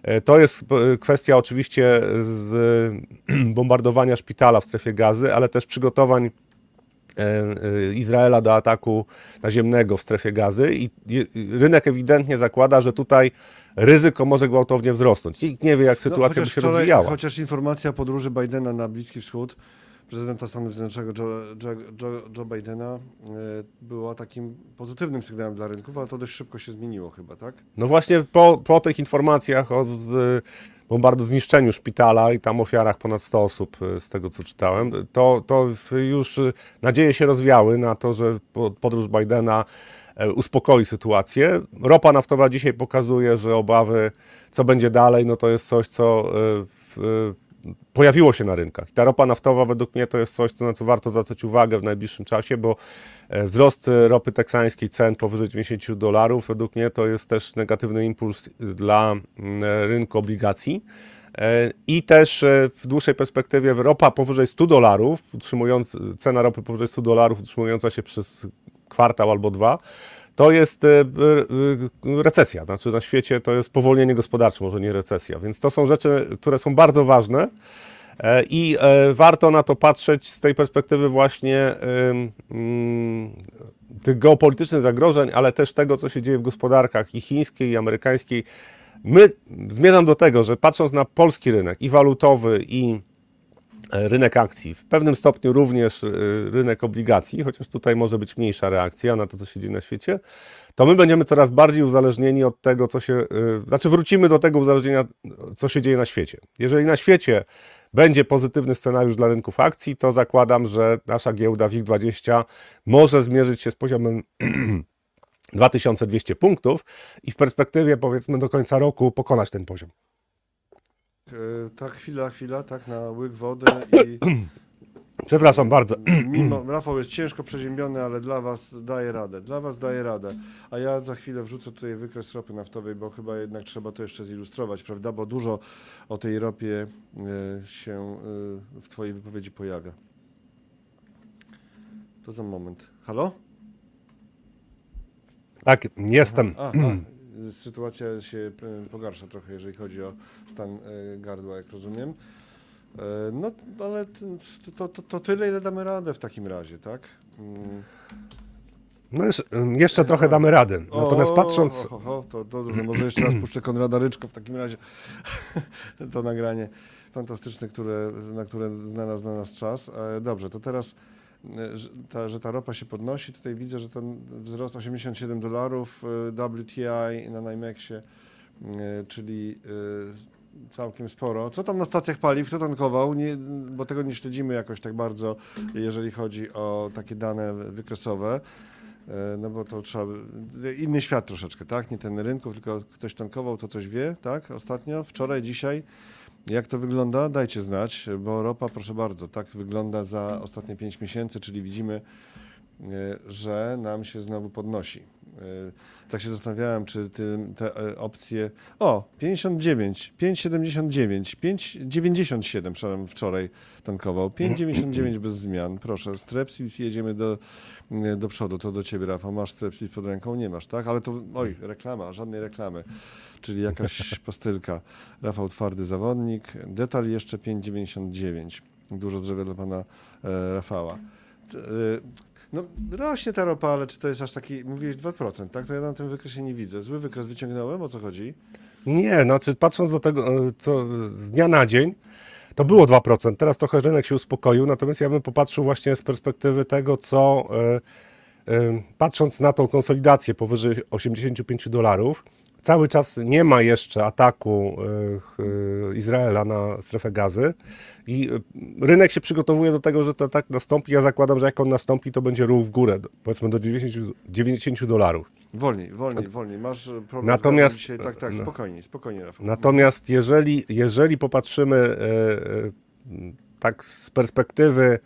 E, To jest e, kwestia oczywiście z bombardowania szpitala w strefie gazy, ale też przygotowań Izraela do ataku naziemnego w strefie gazy i rynek ewidentnie zakłada, że tutaj ryzyko może gwałtownie wzrosnąć. Nikt nie wie, jak sytuacja by No, chociaż się wczoraj- rozwijała. Chociaż informacja podróży Bidena na Bliski Wschód, prezydenta Stanów Zjednoczonych Joe, Joe, Joe, Joe Bidena, e, była takim pozytywnym sygnałem dla rynków, ale to dość szybko się zmieniło chyba, tak? No właśnie po, po tych informacjach o z, bombardu zniszczeniu szpitala i tam ofiarach ponad 100 osób y, z tego co czytałem, to, to już y, nadzieje się rozwiały na to, że po- podróż Bidena e, uspokoi sytuację. Ropa naftowa dzisiaj pokazuje, że obawy, co będzie dalej, no to jest coś, co w, y, pojawiło się na rynkach. Ta ropa naftowa według mnie to jest coś, co- na co warto zwracać uwagę w najbliższym czasie, bo e, wzrost e, ropy teksańskiej cen powyżej 90 dolarów według mnie to jest też negatywny impuls dla mm, rynku obligacji. E, I też w dłuższej perspektywie ropa powyżej 100 dolarów, utrzymując, cena ropy powyżej 100 dolarów, utrzymująca się przez kwartał albo dwa, to jest e, e, recesja. Znaczy na świecie to jest powolnienie gospodarcze, może nie recesja. Więc to są rzeczy, które są bardzo ważne. E, I warto na to patrzeć z tej perspektywy właśnie ym, tych geopolitycznych zagrożeń, ale też tego, co się dzieje w gospodarkach i chińskiej, i amerykańskiej. My zmierzam do tego, że patrząc na polski rynek i walutowy, i rynek akcji, w pewnym stopniu również e, rynek obligacji, chociaż tutaj może być mniejsza reakcja na to, co się dzieje na świecie, to my będziemy coraz bardziej uzależnieni od tego, co się. e, Znaczy, wrócimy do tego uzależnienia, co się dzieje na świecie. Jeżeli na świecie będzie pozytywny scenariusz dla rynków akcji, to zakładam, że nasza giełda WIG20 może zmierzyć się z poziomem 2200 punktów i w perspektywie powiedzmy do końca roku pokonać ten poziom. E, Tak, chwila, chwila, tak, na łyk wody i Przepraszam bardzo. mimo, Rafał jest ciężko przeziębiony, ale dla was daje radę, dla was daje radę. A ja za chwilę wrzucę tutaj wykres ropy naftowej, bo chyba jednak trzeba to jeszcze zilustrować, prawda, bo dużo o tej ropie e, się e, w twojej wypowiedzi pojawia. To za moment. Halo? Tak, jestem. Sytuacja się e, pogarsza trochę, jeżeli chodzi o stan e, gardła, jak rozumiem. E, No, ale to, to, to tyle, ile damy radę w takim razie, tak? Mm. No jeszcze, jeszcze trochę damy rady. Natomiast patrząc, O, o, o, to dobrze, może jeszcze raz puszczę Konrada Ryczko w takim razie. to nagranie fantastyczne, które, na które znalazł na nas czas. Dobrze, to teraz, że ta, że ta ropa się podnosi, tutaj widzę, że ten wzrost 87 dolarów e, WTI na NYMEXie, e, czyli e, całkiem sporo. Co tam na stacjach paliw? Kto tankował? Nie, bo tego nie śledzimy jakoś tak bardzo, jeżeli chodzi o takie dane wykresowe. E, No bo to trzeba. Inny świat troszeczkę, tak? Nie ten rynków, tylko ktoś tankował, to coś wie, tak? Ostatnio, wczoraj, dzisiaj. Jak to wygląda? Dajcie znać, bo ropa, proszę bardzo, tak wygląda za ostatnie 5 miesięcy, czyli widzimy, że nam się znowu podnosi. E, Tak się zastanawiałem, czy te e, opcje. O, 59, 5,79, 5,97, przepraszam, wczoraj tankował. 5,99 bez zmian. Proszę, Strepsils, jedziemy do, e, do przodu. To do ciebie, Rafał. Masz Strepsils pod ręką? Nie masz, tak? Ale to, oj, reklama, żadnej reklamy. Czyli jakaś pastylka. Rafał Twardy Zawodnik. Detal jeszcze 5,99. Dużo zdrowia dla pana e, Rafała. No, rośnie ta ropa, ale czy to jest aż taki, mówiłeś 2%, tak? To ja na tym wykresie nie widzę. Zły wykres wyciągnąłem, o co chodzi? nie, znaczy patrząc do tego, e, co z dnia na dzień, to było 2%. Teraz trochę rynek się uspokoił, natomiast ja bym popatrzył właśnie z perspektywy tego, co e, e, patrząc na tą konsolidację powyżej 85 dolarów, cały czas nie ma jeszcze ataku e, e, Izraela na strefę gazy i e, rynek się przygotowuje do tego, że to tak nastąpi. Ja zakładam, że jak on nastąpi, to będzie ruch w górę, powiedzmy do 90, 90 dolarów. Wolniej, wolniej, wolniej. Masz problem Natomiast- z dzisiaj. Tak, tak, no. spokojnie, spokojnie, Rafał. Natomiast jeżeli, jeżeli popatrzymy tak z perspektywy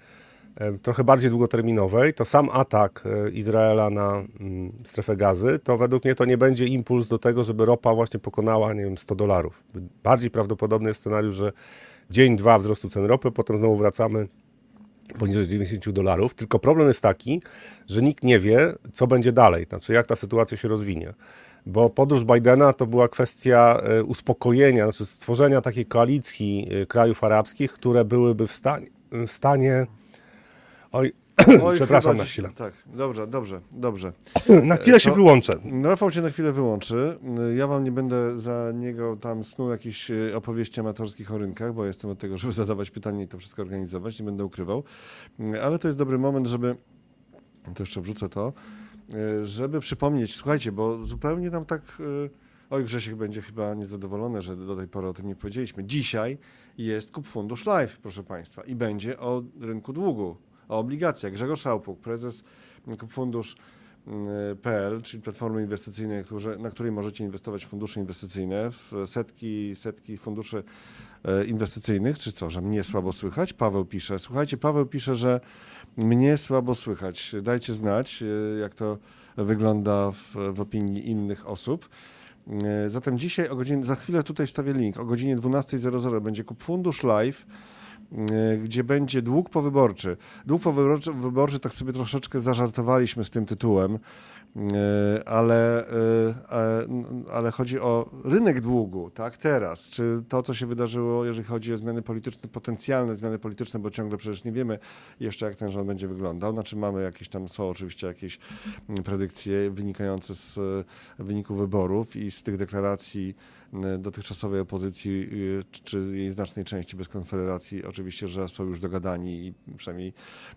trochę bardziej długoterminowej, to sam atak e, Izraela na mm, strefę gazy, to według mnie to nie będzie impuls do tego, żeby ropa właśnie pokonała, nie wiem, 100 dolarów. Bardziej prawdopodobny jest scenariusz, że dzień, dwa wzrostu cen ropy, potem znowu wracamy poniżej 90 dolarów. Tylko problem jest taki, że nikt nie wie, co będzie dalej, znaczy jak ta sytuacja się rozwinie. Bo podróż Bidena to była kwestia e, uspokojenia, znaczy stworzenia takiej koalicji e, krajów arabskich, które byłyby w stanie, w stanie oj, Oj, przepraszam na chwilę. Tak, dobrze, dobrze, dobrze. Na chwilę się to- wyłączę. Rafał cię na chwilę wyłączy. Ja wam nie będę za niego tam snuł jakichś e, opowieści amatorskich o rynkach, bo jestem od tego, żeby zadawać pytania i to wszystko organizować, nie będę ukrywał. Ale to jest dobry moment, żeby, to jeszcze wrzucę to, e, żeby przypomnieć, słuchajcie, bo zupełnie nam tak, e, oj Grzesiek będzie chyba niezadowolony, że do tej pory o tym nie powiedzieliśmy. Dzisiaj jest Kup Fundusz Live, proszę Państwa, i będzie o rynku długu, o obligacjach. Grzegorz Szałpuk, prezes Fundusz PL, czyli platformy inwestycyjnej, na której możecie inwestować w fundusze inwestycyjne, w setki, setki funduszy e, inwestycyjnych, czy co, że mnie słabo słychać? Paweł pisze. Słuchajcie, Paweł pisze, że mnie słabo słychać. Dajcie znać, e, jak to wygląda w, w opinii innych osób. Zatem dzisiaj o godzinie, za chwilę tutaj wstawię link, o godzinie 12.00 będzie Kup Fundusz Live, gdzie będzie dług powyborczy. Dług powyborczy, wyborczy tak sobie troszeczkę zażartowaliśmy z tym tytułem, e, ale, e, e, ale chodzi o rynek długu, tak, teraz, czy to, co się wydarzyło, jeżeli chodzi o zmiany polityczne, potencjalne zmiany polityczne, bo ciągle przecież nie wiemy jeszcze, jak ten rząd będzie wyglądał, znaczy mamy jakieś tam, są oczywiście jakieś predykcje wynikające z e, wyniku wyborów i z tych deklaracji e, dotychczasowej opozycji, e, czy- jej znacznej części bez konfederacji, oczywiście, że są już dogadani i przynajmniej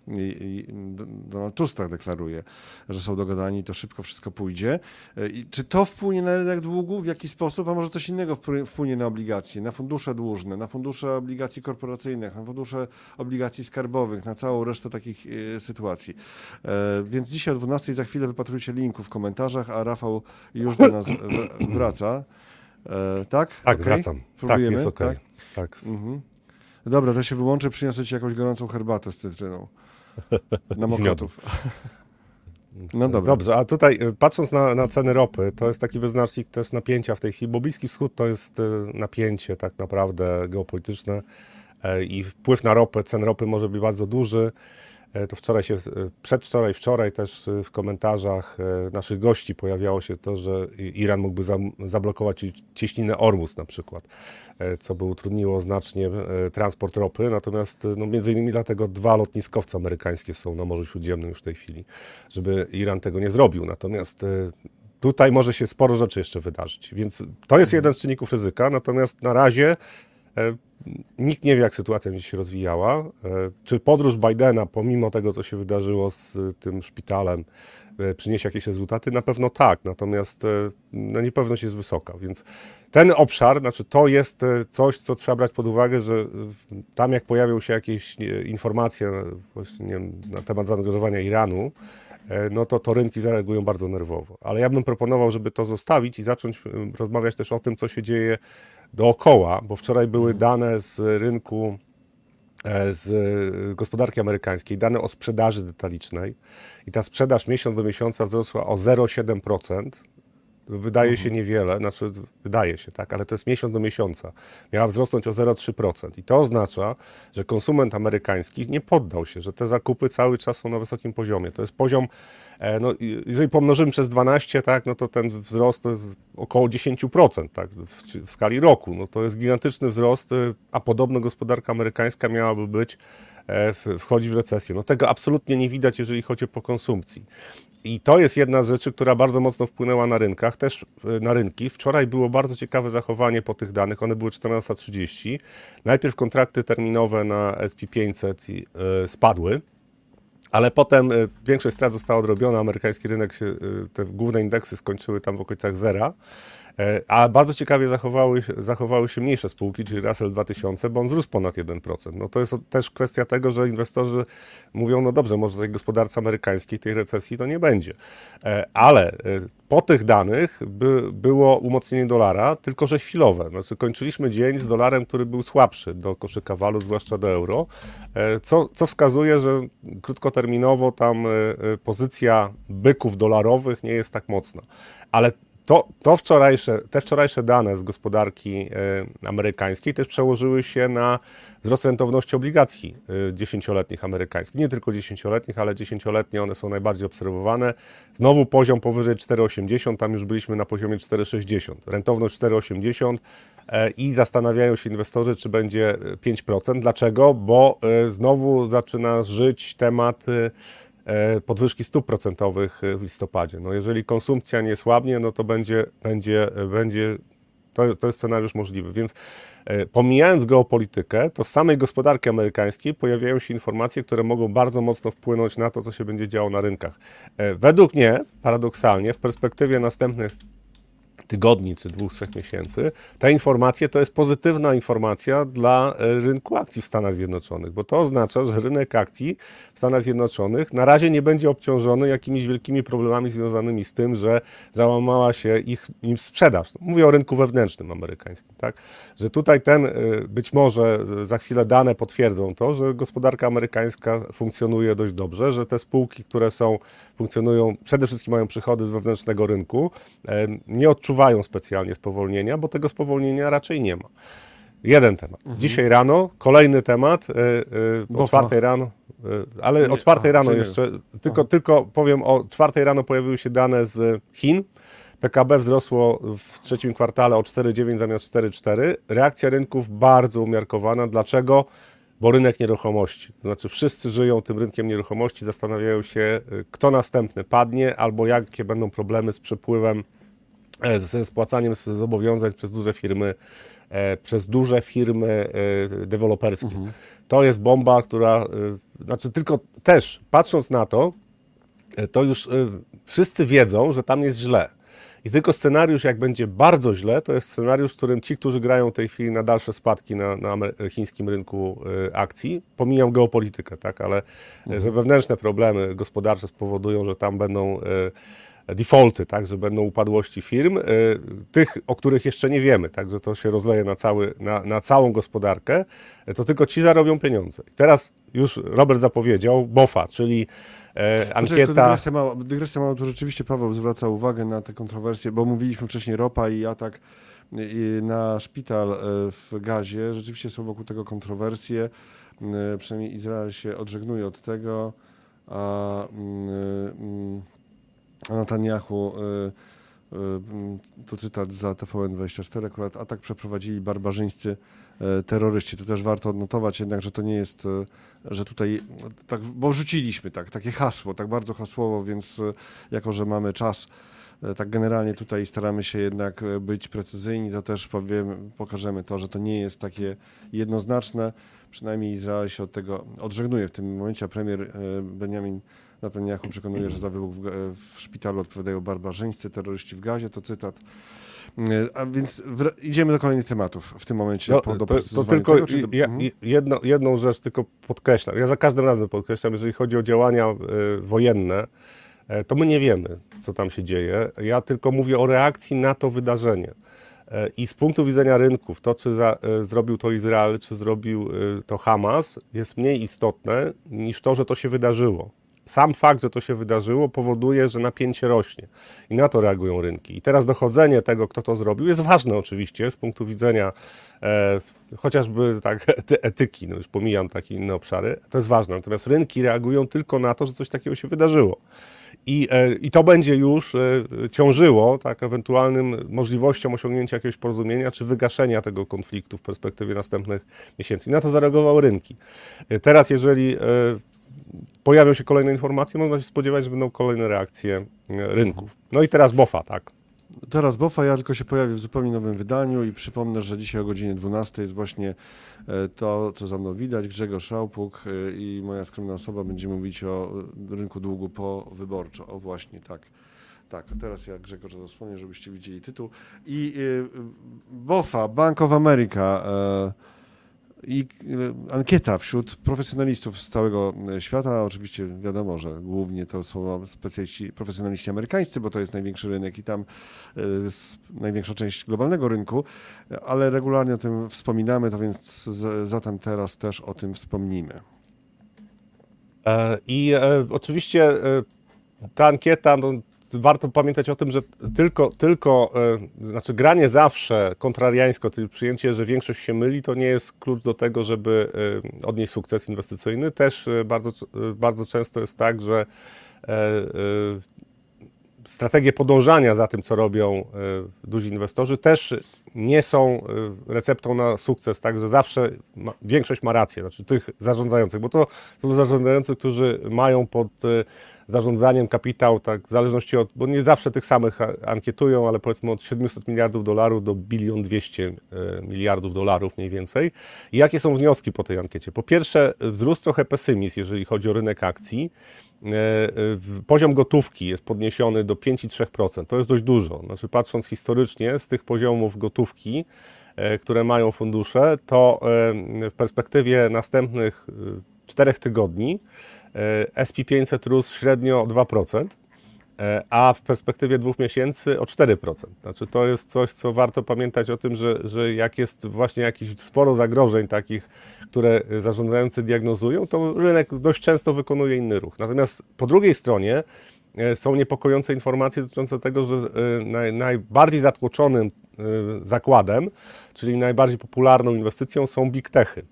i, i Donald Tusk tak deklaruje, że są dogadani, to szybko szybko wszystko pójdzie. E, I czy to wpłynie na rynek długu? W jaki sposób? A może coś innego wpłynie na obligacje, na fundusze dłużne, na fundusze obligacji korporacyjnych, na fundusze obligacji skarbowych, na całą resztę takich sytuacji. Więc dzisiaj o 12 za chwilę wypatrujcie linku w komentarzach, a Rafał już do nas wraca. Tak? Tak, okay? wracam. Tak, Próbujemy? Tak, jest. Okay. tak. tak. Mhm. Dobra, to się wyłączę, przyniosę ci jakąś gorącą herbatę z cytryną. Na mokotów. No dobra. Dobrze, a tutaj y, patrząc na, na, ceny ropy, to jest taki wyznacznik też napięcia w tej chwili, bo Bliski Wschód to jest y, napięcie tak naprawdę geopolityczne e, i wpływ na ropę, cen ropy może być bardzo duży. E, to wczoraj się, e, przedwczoraj, wczoraj też e, w komentarzach naszych gości pojawiało się to, że Iran mógłby zablokować cieśninę Ormus na przykład, co by utrudniło znacznie transport ropy. Natomiast no, między innymi dlatego dwa lotniskowce amerykańskie są na Morzu Śródziemnym już w tej chwili, żeby Iran tego nie zrobił. Natomiast tutaj może się sporo rzeczy jeszcze wydarzyć. Więc to jest jeden z czynników ryzyka. Natomiast na razie Nikt nie wie, jak sytuacja będzie się rozwijała. E, czy podróż Bidena, pomimo tego, co się wydarzyło z tym szpitalem, e, przyniesie jakieś rezultaty? Na pewno tak, natomiast e, no, niepewność jest wysoka, więc ten obszar, znaczy to jest coś, co trzeba brać pod uwagę, że tam jak pojawią się jakieś informacje właśnie, wiem, na temat zaangażowania Iranu, no to, to rynki zareagują bardzo nerwowo. Ale ja bym proponował, żeby to zostawić i zacząć rozmawiać też o tym, co się dzieje dookoła, bo wczoraj były mhm. dane z rynku, e, z gospodarki amerykańskiej, dane o sprzedaży detalicznej i ta sprzedaż miesiąc do miesiąca wzrosła o 0,7%. Wydaje się mhm. niewiele, znaczy wydaje się, tak, ale to jest miesiąc do miesiąca. Miała wzrosnąć o 0,3%. I to oznacza, że konsument amerykański nie poddał się, że te zakupy cały czas są na wysokim poziomie. To jest poziom E, no, jeżeli pomnożymy przez 12, tak, no to ten wzrost to jest około 10% tak, w, w skali roku. No to jest gigantyczny wzrost, y, a podobno gospodarka amerykańska miałaby być, e, wchodzi w recesję. No tego absolutnie nie widać, jeżeli chodzi o konsumpcji. I to jest jedna z rzeczy, która bardzo mocno wpłynęła na rynkach, też y, na rynki. Wczoraj było bardzo ciekawe zachowanie po tych danych, one były 14.30. Najpierw kontrakty terminowe na SP500 y, spadły, ale potem y, większość strat została odrobiona, amerykański rynek się, te główne indeksy skończyły tam w okolicach zera. E, a bardzo ciekawie zachowały, zachowały się mniejsze spółki, czyli Russell 2000, bo on wzrósł ponad 1%. No to jest też kwestia tego, że inwestorzy mówią, no dobrze, może tej gospodarce amerykańskiej, tej recesji to nie będzie. E, ale e, po tych danych by, było umocnienie dolara, tylko że chwilowe. Znaczy kończyliśmy dzień z dolarem, który był słabszy do koszyka walut, zwłaszcza do euro, co, co wskazuje, że krótkoterminowo tam pozycja byków dolarowych nie jest tak mocna. Ale to, to wczorajsze, te wczorajsze dane z gospodarki e, amerykańskiej też przełożyły się na wzrost rentowności obligacji e, dziesięcioletnich amerykańskich. Nie tylko dziesięcioletnich, ale dziesięcioletnie one są najbardziej obserwowane. Znowu poziom powyżej 4,80, tam już byliśmy na poziomie 4,60. Rentowność 4,80 e, i zastanawiają się inwestorzy, czy będzie 5%. Dlaczego? Bo znowu zaczyna żyć temat E, podwyżki stóp procentowych e, w listopadzie. No jeżeli konsumpcja nie słabnie, no to będzie, będzie, e, będzie to, to jest scenariusz możliwy. Więc pomijając geopolitykę, to z samej gospodarki amerykańskiej pojawiają się informacje, które mogą bardzo mocno wpłynąć na to, co się będzie działo na rynkach. Według mnie, paradoksalnie, w perspektywie następnych tygodni czy dwóch, trzech miesięcy, ta informacja to jest pozytywna informacja dla e, rynku akcji w Stanach Zjednoczonych, bo to oznacza, że rynek akcji w Stanach Zjednoczonych na razie nie będzie obciążony jakimiś wielkimi problemami związanymi z tym, że załamała się ich im sprzedaż. Mówię o rynku wewnętrznym amerykańskim, tak? Że tutaj ten, e, być może za chwilę dane potwierdzą to, że gospodarka amerykańska funkcjonuje dość dobrze, że te spółki, które są, funkcjonują, przede wszystkim mają przychody z wewnętrznego rynku, e, nie odczuwają odczuwają specjalnie spowolnienia, bo tego spowolnienia raczej nie ma. Jeden temat. Mhm. Dzisiaj rano kolejny temat, yy, yy, o czwartej rano, yy, ale nie, o czwartej rano jeszcze, tylko, tylko powiem, o czwartej rano pojawiły się dane z Chin. PKB wzrosło w trzecim kwartale o 4,9 zamiast 4,4. Reakcja rynków bardzo umiarkowana. Dlaczego? Bo rynek nieruchomości. To znaczy wszyscy żyją tym rynkiem nieruchomości, zastanawiają się, kto następny padnie, albo jakie będą problemy z przepływem ze spłacaniem zobowiązań przez duże firmy, e, przez duże firmy e, deweloperskie. Mhm. To jest bomba, która, znaczy tylko też patrząc na to, to już wszyscy wiedzą, że tam jest źle. I tylko scenariusz, jak będzie bardzo źle, to jest scenariusz, w którym ci, którzy grają w tej chwili na dalsze spadki na, na chińskim rynku akcji, pomijam geopolitykę, tak, ale mhm. że wewnętrzne problemy gospodarcze spowodują, że tam będą y, defaulty, tak, że będą upadłości firm, y, tych, o których jeszcze nie wiemy, tak, że to się rozleje na, cały, na, na całą gospodarkę, to tylko ci zarobią pieniądze. I teraz już Robert zapowiedział BOFA, czyli e, ankieta... Dygresja mała, dygresja mała, tu rzeczywiście Paweł zwraca uwagę na te kontrowersje, bo mówiliśmy wcześniej ropa i atak na szpital e, w Gazie. Rzeczywiście są wokół tego kontrowersje. E, przynajmniej Izrael się odżegnuje od tego, a, mm, a Netanyahu tu cytat za TVN24, akurat atak przeprowadzili barbarzyńscy E, terroryści. To też warto odnotować jednak, że to nie jest, e, że tutaj, tak, bo rzuciliśmy tak, takie hasło, tak bardzo hasłowo, więc e, jako, że mamy czas, tak generalnie tutaj staramy się jednak być precyzyjni, to też powiem, pokażemy to, że to nie jest takie jednoznaczne. Przynajmniej Izrael się od tego odżegnuje w tym momencie, a premier Benjamin Netanyahu przekonuje, że za wybuch w, w szpitalu odpowiadają barbarzyńscy terroryści w gazie. To cytat E, a więc idziemy do kolejnych tematów w tym momencie. No, po, to, to tylko tego, czy... ja, mhm. jedno, jedną rzecz tylko podkreślam. Ja za każdym razem podkreślam, jeżeli chodzi o działania y, wojenne, y, to my nie wiemy, co tam się dzieje. Ja tylko mówię o reakcji na to wydarzenie. I z punktu widzenia rynków, to czy za, zrobił to Izrael, czy zrobił to Hamas, jest mniej istotne niż to, że to się wydarzyło sam fakt, że to się wydarzyło, powoduje, że napięcie rośnie i na to reagują rynki. I teraz dochodzenie tego, kto to zrobił, jest ważne oczywiście z punktu widzenia e, chociażby tak etyki, no już pomijam takie inne obszary, to jest ważne. Natomiast rynki reagują tylko na to, że coś takiego się wydarzyło. I, e, I to będzie już e, ciążyło tak, ewentualnym możliwością osiągnięcia jakiegoś porozumienia czy wygaszenia tego konfliktu w perspektywie następnych miesięcy. I na to zareagowały rynki. E, teraz, jeżeli pojawią się kolejne informacje, można się spodziewać, że będą kolejne reakcje e, rynków. No i teraz BOFA, tak? Teraz BOFA, ja tylko się pojawię w zupełnie nowym wydaniu i przypomnę, że dzisiaj o godzinie 12 jest właśnie e, to, co za mną widać. Grzegorz Szałpuk e, i moja skromna osoba będziemy mówić o rynku długu po wyborczo. O właśnie, tak. Tak, a teraz ja Grzegorza zasłonię, żebyście widzieli tytuł. I BOFA, Bank of America, i e, ankieta wśród profesjonalistów z całego e, świata. Oczywiście wiadomo, że głównie to są specjaliści, profesjonaliści amerykańscy, bo to jest największy rynek i tam e, największa część globalnego rynku, ale regularnie o tym wspominamy, to więc zatem teraz też o tym wspomnimy. I oczywiście ta ankieta, no, warto pamiętać o tym, że tylko, tylko e, znaczy granie zawsze kontrariańsko, czyli przyjęcie, że większość się myli, to nie jest klucz do tego, żeby e, odnieść sukces inwestycyjny. Też e, bardzo, bardzo często jest tak, że strategie podążania za tym, co robią duzi inwestorzy, też nie są receptą na sukces, także zawsze ma, większość ma rację, znaczy tych zarządzających, bo to są zarządzający, którzy mają pod zarządzaniem kapitał, tak, w zależności od, bo nie zawsze tych samych ankietują, ale powiedzmy od 700 miliardów dolarów do bilion 200 e, miliardów dolarów mniej więcej. I jakie są wnioski po tej ankiecie? Po pierwsze, wzrósł trochę pesymizm, jeżeli chodzi o rynek akcji. E, poziom gotówki jest podniesiony do 5,3%. To jest dość dużo. Znaczy, patrząc historycznie z tych poziomów gotówki, e, które mają fundusze, to w perspektywie następnych czterech tygodni E, SP500 rósł średnio o 2%, e, a w perspektywie dwóch miesięcy o 4%. Znaczy to jest coś, co warto pamiętać o tym, że, że jak jest właśnie jakieś sporo zagrożeń takich, które zarządzający diagnozują, to rynek dość często wykonuje inny ruch. Natomiast po drugiej stronie e, są niepokojące informacje dotyczące tego, że naj, najbardziej zatłoczonym zakładem, czyli najbardziej popularną inwestycją są big techy.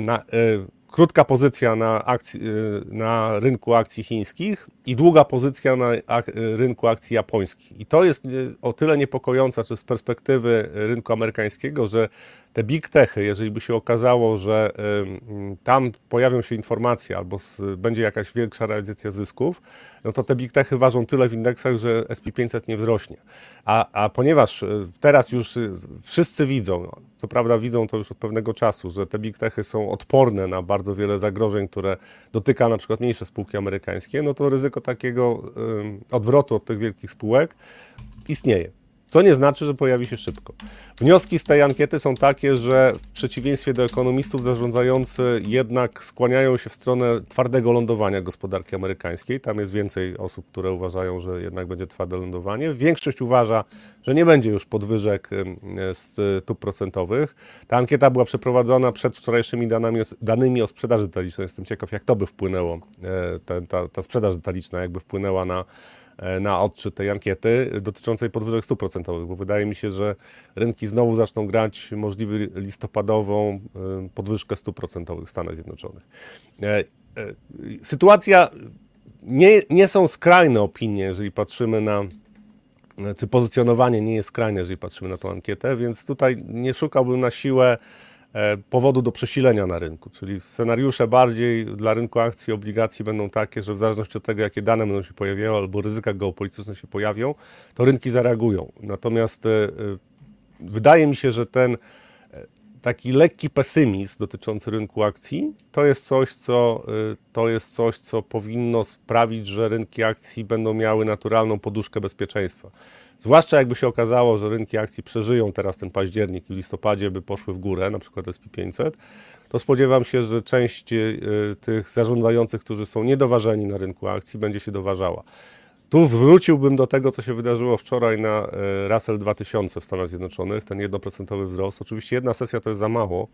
Na, krótka pozycja na, akcji, y, na rynku akcji chińskich i długa pozycja na rynku akcji japońskich. I to jest y, o tyle niepokojące, czy z perspektywy rynku amerykańskiego, że te big techy, jeżeli by się okazało, że tam pojawią się informacje albo będzie jakaś większa realizacja zysków, no to te big techy ważą tyle w indeksach, że SP500 nie wzrośnie. A, a ponieważ y, teraz już y, wszyscy widzą, no, co prawda widzą to już od pewnego czasu, że te big techy są odporne na bardzo wiele zagrożeń, które dotyka na przykład mniejsze spółki amerykańskie, no to ryzyko takiego odwrotu od tych wielkich spółek istnieje. Co nie znaczy, że pojawi się szybko. Wnioski z tej ankiety są takie, że w przeciwieństwie do ekonomistów zarządzający jednak skłaniają się w stronę twardego lądowania gospodarki amerykańskiej. Tam jest więcej osób, które uważają, że jednak będzie twarde lądowanie. Większość uważa, że nie będzie już podwyżek stóp procentowych. Ta ankieta była przeprowadzona przed wczorajszymi danymi, danymi o sprzedaży detalicznej. Jestem ciekaw, jak to by wpłynęło, e, ta, ta, ta sprzedaż detaliczna, jakby wpłynęła na na odczyt tej ankiety dotyczącej podwyżek stóp procentowych, bo wydaje mi się, że rynki znowu zaczną grać możliwy listopadową e, podwyżkę stóp procentowych w Stanach Zjednoczonych. E, e, Sytuacja, nie, nie są skrajne opinie, jeżeli patrzymy na, czy pozycjonowanie nie jest skrajne, jeżeli patrzymy na tą ankietę, więc tutaj nie szukałbym na siłę e, powodu do przesilenia na rynku, czyli scenariusze bardziej dla rynku akcji i obligacji będą takie, że w zależności od tego, jakie dane będą się pojawiały albo ryzyka geopolityczne się pojawią, to rynki zareagują. Natomiast e, e, wydaje mi się, że ten e, taki lekki pesymizm dotyczący rynku akcji to jest coś, co, y, to jest coś, co powinno sprawić, że rynki akcji będą miały naturalną poduszkę bezpieczeństwa. Zwłaszcza jakby się okazało, że rynki akcji przeżyją teraz ten październik i w listopadzie by poszły w górę, na przykład SP500, to spodziewam się, że część y, tych zarządzających, którzy są niedoważeni na rynku akcji, będzie się doważała. Tu wróciłbym do tego, co się wydarzyło wczoraj na e, Russell 2000 w Stanach Zjednoczonych, ten 1% wzrost. Oczywiście jedna sesja to jest za mało,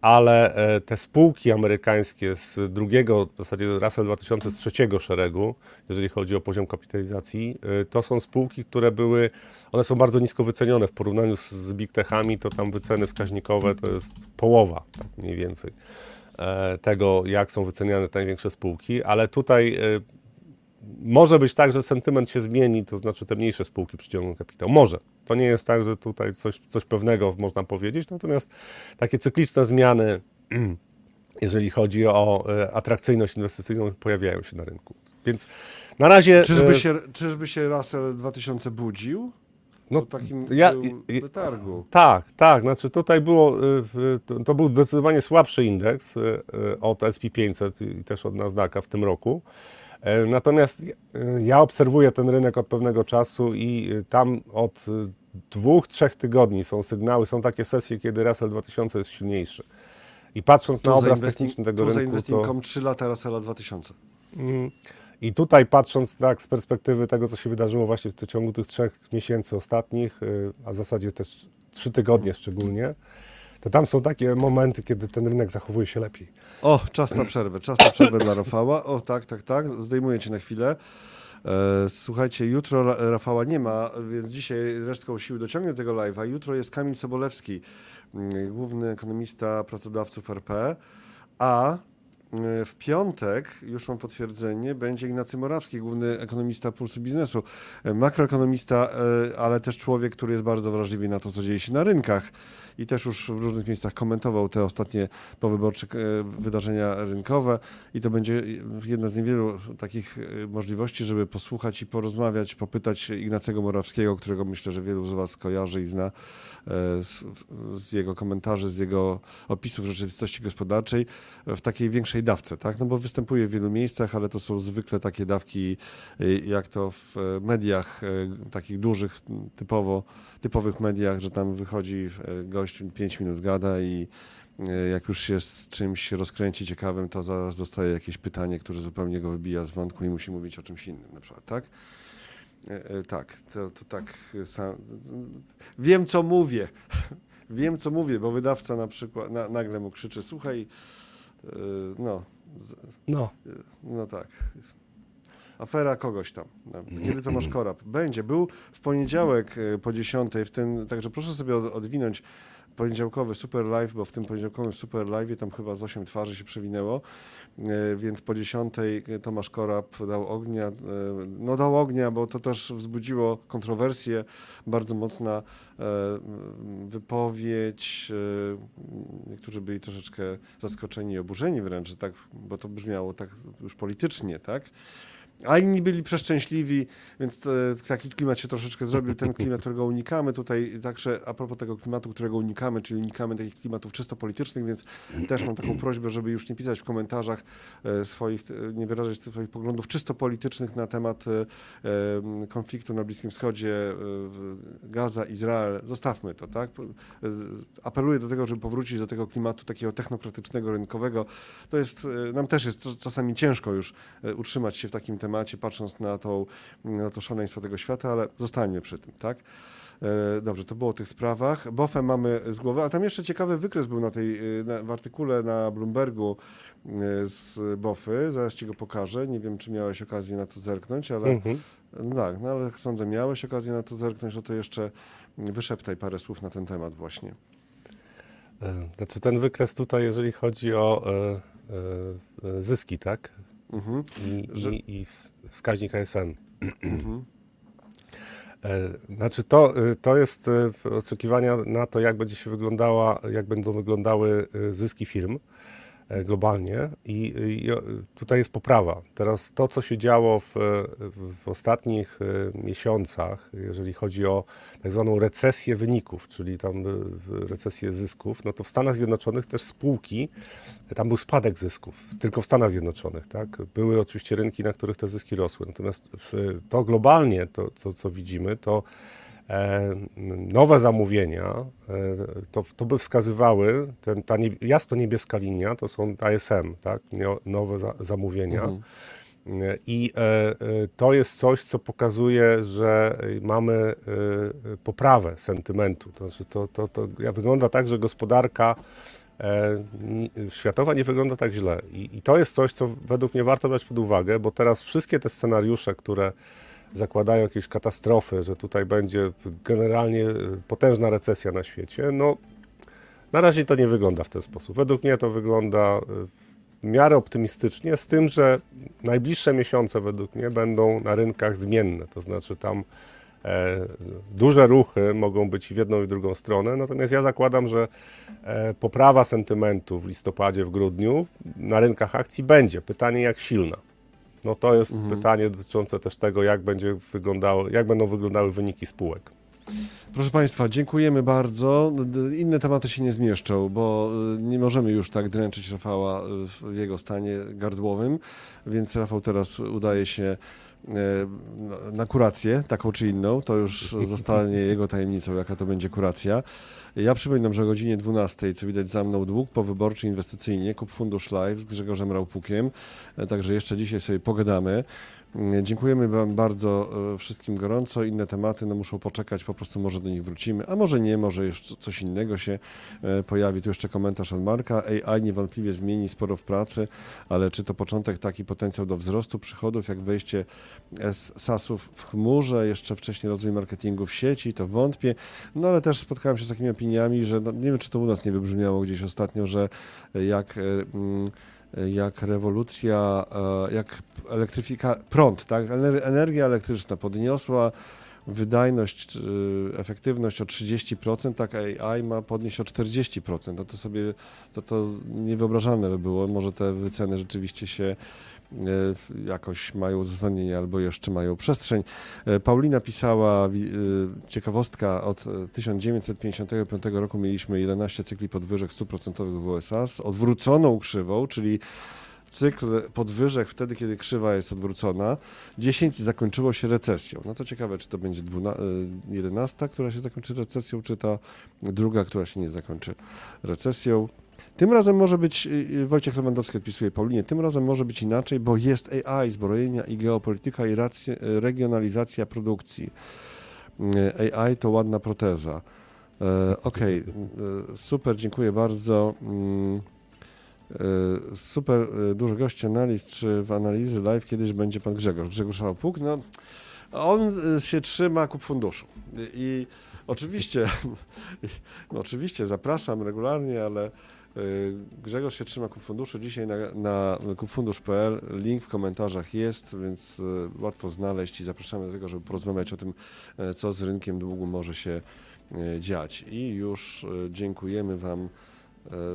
ale e, te spółki amerykańskie z drugiego, w zasadzie Russell 2000 z trzeciego szeregu, jeżeli chodzi o poziom kapitalizacji, e, to są spółki, które były, one są bardzo nisko wycenione. W porównaniu z, big techami, to tam wyceny wskaźnikowe to jest połowa, tak mniej więcej tego, jak są wyceniane te największe spółki, ale tutaj może być tak, że sentyment się zmieni, to znaczy te mniejsze spółki przyciągną kapitał. Może. To nie jest tak, że tutaj coś, coś pewnego można powiedzieć, natomiast takie cykliczne zmiany, jeżeli chodzi o e, atrakcyjność inwestycyjną, pojawiają się na rynku. Więc na razie. Czyżby e, się, czyżby się Russell 2000 budził? No, po takim ja-. Tak, tak. Znaczy tutaj było, w- to- był zdecydowanie słabszy indeks od SP500 i też od Nasdaqa w tym roku. E, Natomiast y, ja obserwuję ten rynek od pewnego czasu i y, tam od dwóch, trzech tygodni są sygnały, są takie sesje, kiedy Russell 2000 jest silniejszy. I patrząc na Tu za obraz techniczny tego tu za rynku, to... Investing.com 3 lata Russella 2000. Mm. I tutaj patrząc tak z perspektywy tego, co się wydarzyło właśnie w ciągu tych trzech miesięcy ostatnich, a w zasadzie też trzy tygodnie szczególnie, to tam są takie momenty, kiedy ten rynek zachowuje się lepiej. O, czas na przerwę, czas na przerwę dla Rafała. O, tak, tak, tak, zdejmuję cię na chwilę. E, Słuchajcie, jutro Ra- Rafała nie ma, więc dzisiaj resztką sił dociągnę tego live'a. Jutro jest Kamil Sobolewski, mm, główny ekonomista pracodawców RP, a w piątek, już mam potwierdzenie, będzie Ignacy Morawski, główny ekonomista Pulsu Biznesu, e, makroekonomista, e, ale też człowiek, który jest bardzo wrażliwy na to, co dzieje się na rynkach. I też już w różnych miejscach komentował te ostatnie powyborcze e, wydarzenia rynkowe. I to będzie jedna z niewielu takich e, możliwości, żeby posłuchać i porozmawiać, popytać Ignacego Morawskiego, którego myślę, że wielu z Was kojarzy i zna e, z, z jego komentarzy, z jego opisów rzeczywistości gospodarczej. W takiej większej dawce, tak? No bo występuje w wielu miejscach, ale to są zwykle takie dawki, e, jak to w e, mediach e, takich dużych, typowo, typowych mediach, że tam wychodzi e, gość 5 minut gada i jak już się z czymś rozkręci ciekawym, to zaraz dostaje jakieś pytanie, które zupełnie go wybija z wątku i musi mówić o czymś innym na przykład, tak? Tak, to, to tak sam. Wiem, co mówię. Wiem, co mówię, bo wydawca na przykład na, nagle mu krzyczy, słuchaj, no, z- No. no tak. Afera kogoś tam. No, Kiedy Tomasz Korab? Będzie. Był w poniedziałek e, po 10 w ten, także proszę sobie od- odwinąć poniedziałkowy super live, bo w tym poniedziałkowym super live tam chyba z 8 twarzy się przewinęło, e, więc po 10 Tomasz Korab dał ognia, e, no dał ognia, bo to też wzbudziło kontrowersje, bardzo mocna e, wypowiedź, niektórzy byli troszeczkę zaskoczeni i oburzeni wręcz, tak, bo to brzmiało tak już politycznie, tak? A inni byli przeszczęśliwi, więc e, taki klimat się troszeczkę zrobił, ten klimat, którego unikamy tutaj, także a propos tego klimatu, którego unikamy, czyli unikamy takich klimatów czysto politycznych, więc też mam taką prośbę, żeby już nie pisać w komentarzach e, swoich, e, nie wyrażać swoich poglądów czysto politycznych na temat konfliktu na Bliskim Wschodzie, Gaza, Izrael. Zostawmy to, tak? Apeluję do tego, żeby powrócić do tego klimatu takiego technokratycznego, rynkowego. To jest, nam też jest czasami ciężko już utrzymać się w takim temacie, patrząc na, tą, na to szaleństwo tego świata, ale zostańmy przy tym, tak? E, dobrze, to było o tych sprawach. Bofę mamy z głowy, ale tam jeszcze ciekawy wykres był na tej, e, na, w artykule na Bloombergu e, z Bofy. Zaraz ci go pokażę. Nie wiem, czy miałeś okazję na to zerknąć, ale mhm. no tak, no ale sądzę, miałeś okazję na to zerknąć, no to jeszcze wyszeptaj parę słów na ten temat właśnie. Znaczy ten wykres tutaj, jeżeli chodzi o zyski, tak? Mhm. i, że... i, i wskaźnik ASM. Mhm. E, znaczy to, y, to jest y, oczekiwania na to, jak będzie się wyglądała, jak będą wyglądały y, zyski firm. E, globalnie i, tutaj jest poprawa. Teraz to, co się działo w, w ostatnich e, miesiącach, jeżeli chodzi o tak zwaną recesję wyników, czyli tam e, recesję zysków, no to w Stanach Zjednoczonych też spółki, tam był spadek zysków, tylko w Stanach Zjednoczonych, tak? Były oczywiście rynki, na których te zyski rosły. Natomiast to globalnie, to, to co widzimy, to nowe zamówienia, e, to, to by wskazywały, ten, ta nie, jasno-niebieska linia to są ASM, tak? nowe za, zamówienia. Mhm. E, I to jest coś, co pokazuje, że mamy poprawę sentymentu. To znaczy, to, to, to wygląda tak, że gospodarka światowa nie wygląda tak źle. I, I to jest coś, co według mnie warto brać pod uwagę, bo teraz wszystkie te scenariusze, które zakładają jakieś katastrofy, że tutaj będzie generalnie e, potężna recesja na świecie, no na razie to nie wygląda w ten sposób. Według mnie to wygląda e, w miarę optymistycznie, z tym, że najbliższe miesiące według mnie będą na rynkach zmienne, to znaczy tam e, duże ruchy mogą być w jedną i w drugą stronę, natomiast ja zakładam, że e, poprawa sentymentu w listopadzie, w grudniu na rynkach akcji będzie. Pytanie jak silna. No to jest mhm. pytanie dotyczące też tego, jak, będzie wyglądało, jak będą wyglądały wyniki spółek. Proszę Państwa, dziękujemy bardzo. Inne tematy się nie zmieszczą, bo y, nie możemy już tak dręczyć Rafała w jego stanie gardłowym, więc Rafał teraz udaje się na kurację, taką czy inną, to już zostanie jego tajemnicą, jaka to będzie kuracja. Ja przypominam, że o godzinie 12, co widać za mną, dług powyborczy inwestycyjnie, kup fundusz live z Grzegorzem Raupukiem, e, także jeszcze dzisiaj sobie pogadamy. Dziękujemy Wam bardzo e, wszystkim gorąco. Inne tematy no, muszą poczekać, po prostu może do nich wrócimy, a może nie, może już coś innego się e, pojawi. Tu jeszcze komentarz od Marka. AI niewątpliwie zmieni sporo w pracy, ale czy to początek taki potencjał do wzrostu przychodów, jak wejście SAS-ów w chmurze, jeszcze wcześniej rozwój marketingu w sieci, to wątpię. No ale też spotkałem się z takimi opiniami, że no, nie wiem, czy to u nas nie wybrzmiało gdzieś ostatnio, że jak. Mm, jak rewolucja, e, jak elektryfika, prąd, tak? energia elektryczna podniosła wydajność, efektywność o 30%, tak AI ma podnieść o 40%. No to sobie, to, to niewyobrażalne by było. Może te wyceny rzeczywiście się jakoś mają uzasadnienie albo jeszcze mają przestrzeń. E, Paulina pisała, e, ciekawostka, od 1955 roku mieliśmy 11 cykli podwyżek 100% w USA z odwróconą krzywą, czyli cykl podwyżek wtedy, kiedy krzywa jest odwrócona. 10 zakończyło się recesją. No to ciekawe, czy to będzie 11, która się zakończy recesją, czy ta druga, która się nie zakończy recesją. Tym razem może być, y, y, Wojciech Lewandowski odpisuje Paulinie, tym razem może być inaczej, bo jest AI, zbrojenia i geopolityka i racje, regionalizacja produkcji. Y, AI to ładna proteza. E, okej, okay. super, dziękuję bardzo. Mm, super, dużo gości analiz, czy w analizy live kiedyś będzie pan Grzegorz. Grzegorz Szałpuk? No, On y, się trzyma kup funduszu. I, oczywiście, no oczywiście zapraszam regularnie, ale y, Grzegorz się trzyma kup funduszu. Dzisiaj na, na link w komentarzach jest, więc y, łatwo znaleźć i zapraszamy do tego, żeby porozmawiać o tym, e, co z rynkiem długu może się dziać. I już dziękujemy Wam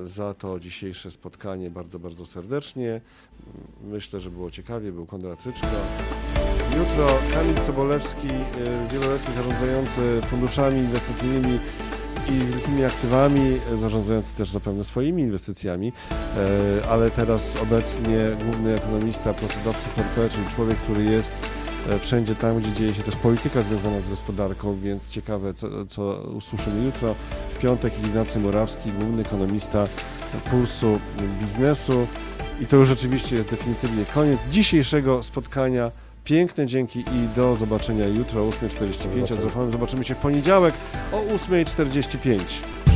za to dzisiejsze spotkanie bardzo, bardzo serdecznie. Myślę, że było ciekawie, był Konrad Ryczko. Jutro Kamil Sobolewski, wieloletni zarządzający funduszami inwestycyjnymi i wielkimi aktywami, zarządzający też zapewne swoimi inwestycjami, e, ale teraz obecnie główny ekonomista, pracodawca FRP, czyli człowiek, który jest e, wszędzie tam, gdzie dzieje się też polityka związana z gospodarką, więc ciekawe, co, co usłyszymy jutro. W piątek Ignacy Morawski, główny ekonomista Pulsu Biznesu. I to już rzeczywiście jest definitywnie koniec dzisiejszego spotkania. Piękne dzięki i do zobaczenia jutro o 8.45. A z Rafałem zobaczymy się w poniedziałek o 8.45.